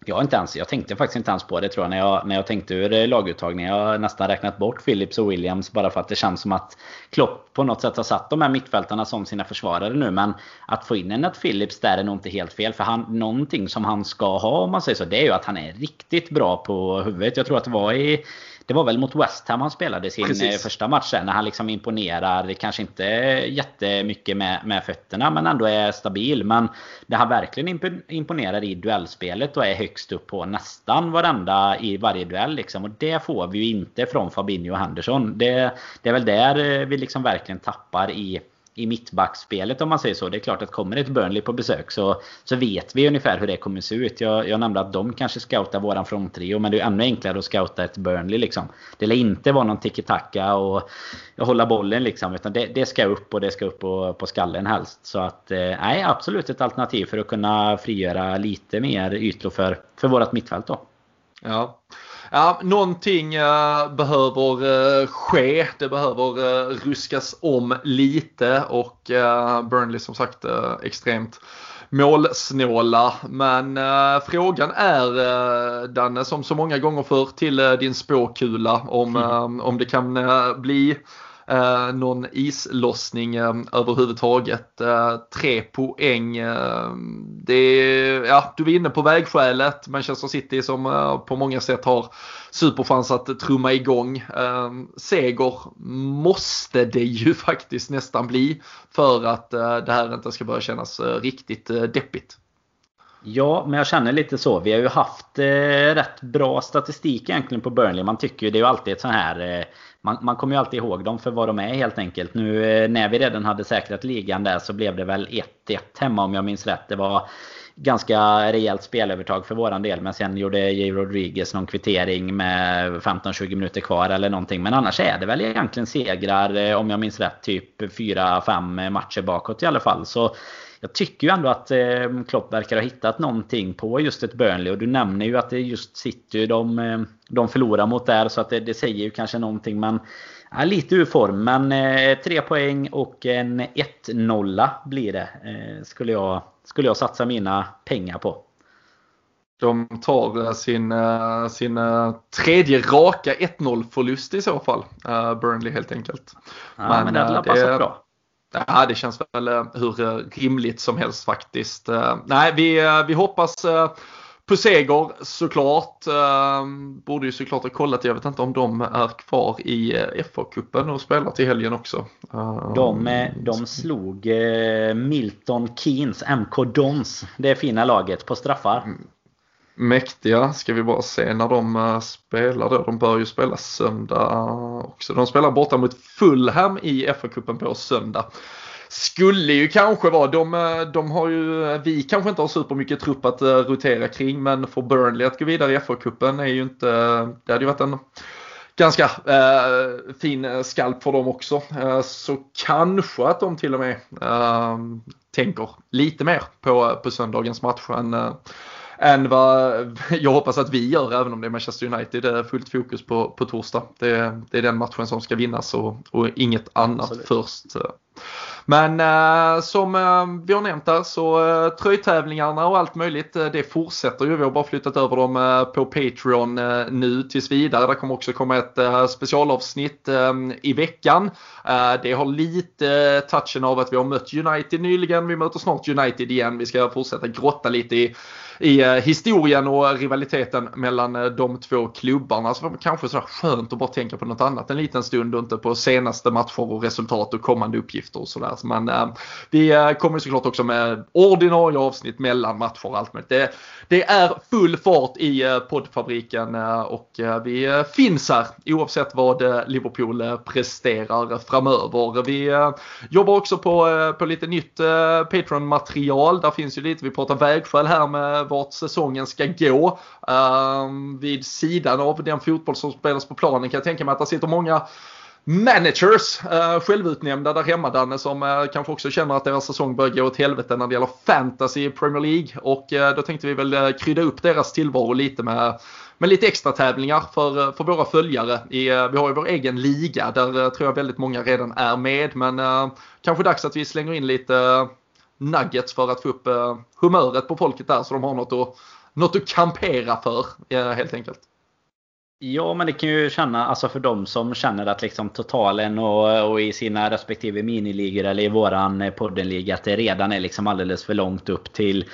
jag, inte ens, jag tänkte faktiskt inte ens på det tror jag när jag, när jag tänkte ur eh, laguttagningen. Jag har nästan räknat bort Phillips och Williams bara för att det känns som att Klopp på något sätt har satt de här mittfältarna som sina försvarare nu. Men att få in en att Phillips där är nog inte helt fel. För han, någonting som han ska ha om man säger så. Det är ju att han är riktigt bra på huvudet. Jag tror att det var i det var väl mot West Ham han spelade sin Precis. Eh, första match sen, när han liksom imponerar, kanske inte jättemycket med, med fötterna men ändå är stabil. Men det han verkligen imponerar i duellspelet och är högst upp på nästan varenda i varje duell liksom. Och det får vi ju inte från Fabinho och Henderson. Det, det är väl där eh, vi liksom verkligen tappar i i mittbackspelet om man säger så. Det är klart att kommer ett Burnley på besök så, så vet vi ungefär hur det kommer se ut. Jag, jag nämnde att de kanske scoutar våran fronttrio men det är ännu enklare att scouta ett Burnley liksom. Det lär inte vara någon tiki-taka och hålla bollen liksom. Utan det, det, ska upp och det ska upp på, på skallen helst. Så att eh, nej, absolut ett alternativ för att kunna frigöra lite mer ytor för, för vårat mittfält då. Ja. Ja, någonting uh, behöver uh, ske. Det behöver uh, ruskas om lite och Burnley som sagt extremt målsnåla. Men frågan är Danne, som så många gånger förr till din spåkula om, mm. om det kan bli eh, någon islossning eh, överhuvudtaget. Eh, tre poäng. Eh, det är, ja, du var inne på vägskälet. Manchester City som eh, på många sätt har superchans att trumma igång. Eh, seger måste det ju faktiskt nästan bli för att eh, det här inte ska börja kännas eh, riktigt eh, deppigt. Ja, men jag känner lite så. Vi har ju haft eh, rätt bra statistik egentligen på Burnley. Man tycker ju det är ju alltid ett sån här eh, man, man kommer ju alltid ihåg dem för vad de är helt enkelt. Nu eh, när vi redan hade säkrat ligan där så blev det väl 1-1 hemma om jag minns rätt. Det var ganska rejält spelövertag för våran del. Men sen gjorde J. Rodriguez någon kvittering med 15-20 minuter kvar eller någonting. Men annars är det väl egentligen segrar, eh, om jag minns rätt, typ 4-5 matcher bakåt i alla fall. Så jag tycker ju ändå att eh, Klopp verkar ha hittat någonting på just ett Burnley. Och du nämner ju att det just City de, eh, de förlorar mot där. Så att det, det säger ju kanske någonting. Men ja, lite ur form. Men eh, tre poäng och en 1-0 blir det. Eh, skulle, jag, skulle jag satsa mina pengar på. De tar sin, sin tredje raka 1-0 förlust i så fall. Burnley helt enkelt. Ja, men, men det hade passat bra. Ja, det känns väl eh, hur eh, rimligt som helst faktiskt. Eh, nej, vi, vi hoppas på seger såklart. Borde ju såklart ha kollat. Jag vet inte om de är kvar i FA-cupen och spelar till helgen också. De, de slog Milton Keynes, MK Dons, det fina laget på straffar. Mäktiga. Ska vi bara se när de eh, spelar då. De bör ju spela söndag också. De spelar borta mot Fulham i FA-cupen på söndag. Skulle ju kanske vara, de, eh, de har ju, eh, vi kanske inte har supermycket trupp att rotera kring men för Burnley att gå vidare i FA-cupen är ju inte, det hade ju varit en ganska eh, fin skalp för dem också. så kanske att de till och med tänker lite mer på, på söndagens match än än vad jag hoppas att vi gör även om det är Manchester United. Det är fullt fokus på, på torsdag. Det, det är den matchen som ska vinnas och, och inget annat Absolut. först. Men eh, som eh, vi har nämnt där så eh, tröjtävlingarna och allt möjligt eh, det fortsätter ju. Vi har bara flyttat över dem eh, på Patreon eh, nu tills vidare. Det kommer också komma ett eh, specialavsnitt i veckan. det har lite touchen av att vi har mött United nyligen. Vi möter snart United igen. Vi ska fortsätta grotta lite i i eh, historien och rivaliteten mellan eh, de två klubbarna. Alltså, så var det kanske sådär skönt att bara tänka på något annat en liten stund och inte på senaste matcher och resultat och kommande uppgifter och sådär. Men eh, vi kommer såklart också med ordinarie avsnitt mellan matcher och allt möjligt. Det, det är full fart i poddfabriken och vi finns här oavsett vad Liverpool presterar framöver. Vi jobbar också på, på lite nytt Patreon-material. Där finns ju lite, vi pratar vägskäl här med vart säsongen ska gå. Ehm, vid sidan av den fotboll som spelas på planen kan jag tänka mig att det sitter många managers, uh, självutnämnda där hemma Danne, som uh, kanske också känner att deras säsong börjar gå åt helvete när det gäller fantasy i Premier League. Och uh, då tänkte vi väl uh, krydda upp deras tillvaro lite med, med lite extra tävlingar för, för våra följare. I, vi har ju vår egen liga där tror jag väldigt många redan är med. Men kanske dags att vi slänger in lite nuggets för att få upp eh, humöret på folket där så de har något att, något att kampera för eh, helt enkelt. Ja, men det kan ju känna, alltså för de som känner att liksom totalen och, och i sina respektive miniligor eller i våran eh, poddenliga att det redan är liksom alldeles för långt upp till,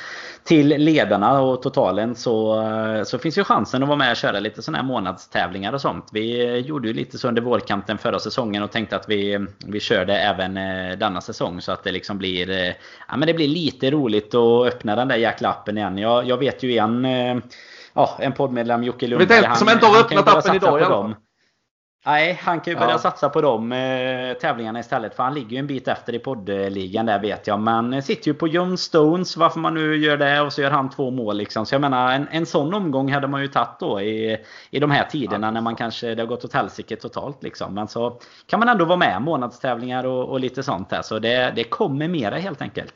till ledarna och totalen så, eh, så finns ju chansen att vara med och köra lite sådana här månadstävlingar och sånt. Vi eh, gjorde ju lite så under vårkanten förra säsongen och tänkte att vi, vi körde även denna säsong så att det liksom blir, ja, men det blir lite roligt att öppna den där jäkla appen igen. Jag, jag vet ju en ja, en poddmedlem, Jocke Lundberg. Vet en som inte har öppnat appen idag i alla fall. Nej, han kan ju börja ja. satsa på de eh, tävlingarna istället. För han ligger ju en bit efter i poddligan där vet jag. Men sitter ju på John Stones, varför man nu gör det. Och så gör han två mål liksom. Så jag menar, en, en sån omgång hade man ju tagit då i, i de här tiderna ja. när man kanske, det har gått åt helsike totalt liksom. Men så kan man ändå vara med månadstävlingar och, och lite sånt där. Så det, det kommer mera helt enkelt.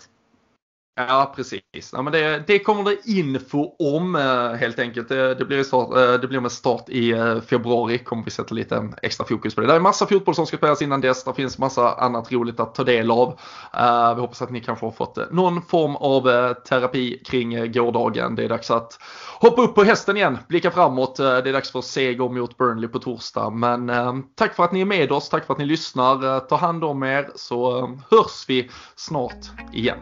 Ja precis. Ja, men det, det kommer det info om eh, helt enkelt. Det, det, blir start, eh, det blir med start i eh, februari. Kommer vi sätta lite extra fokus på det. Det är massa fotboll som ska spelas innan dess. Det finns massa annat roligt att ta del av. Vi hoppas att ni kanske har fått någon form av terapi kring gårdagen. Det är dags att hoppa upp på hästen igen, blicka framåt. Det är dags för seger mot Burnley på torsdag. Men tack för att ni är med oss. Tack för att ni lyssnar. Ta hand om er så hörs vi snart igen.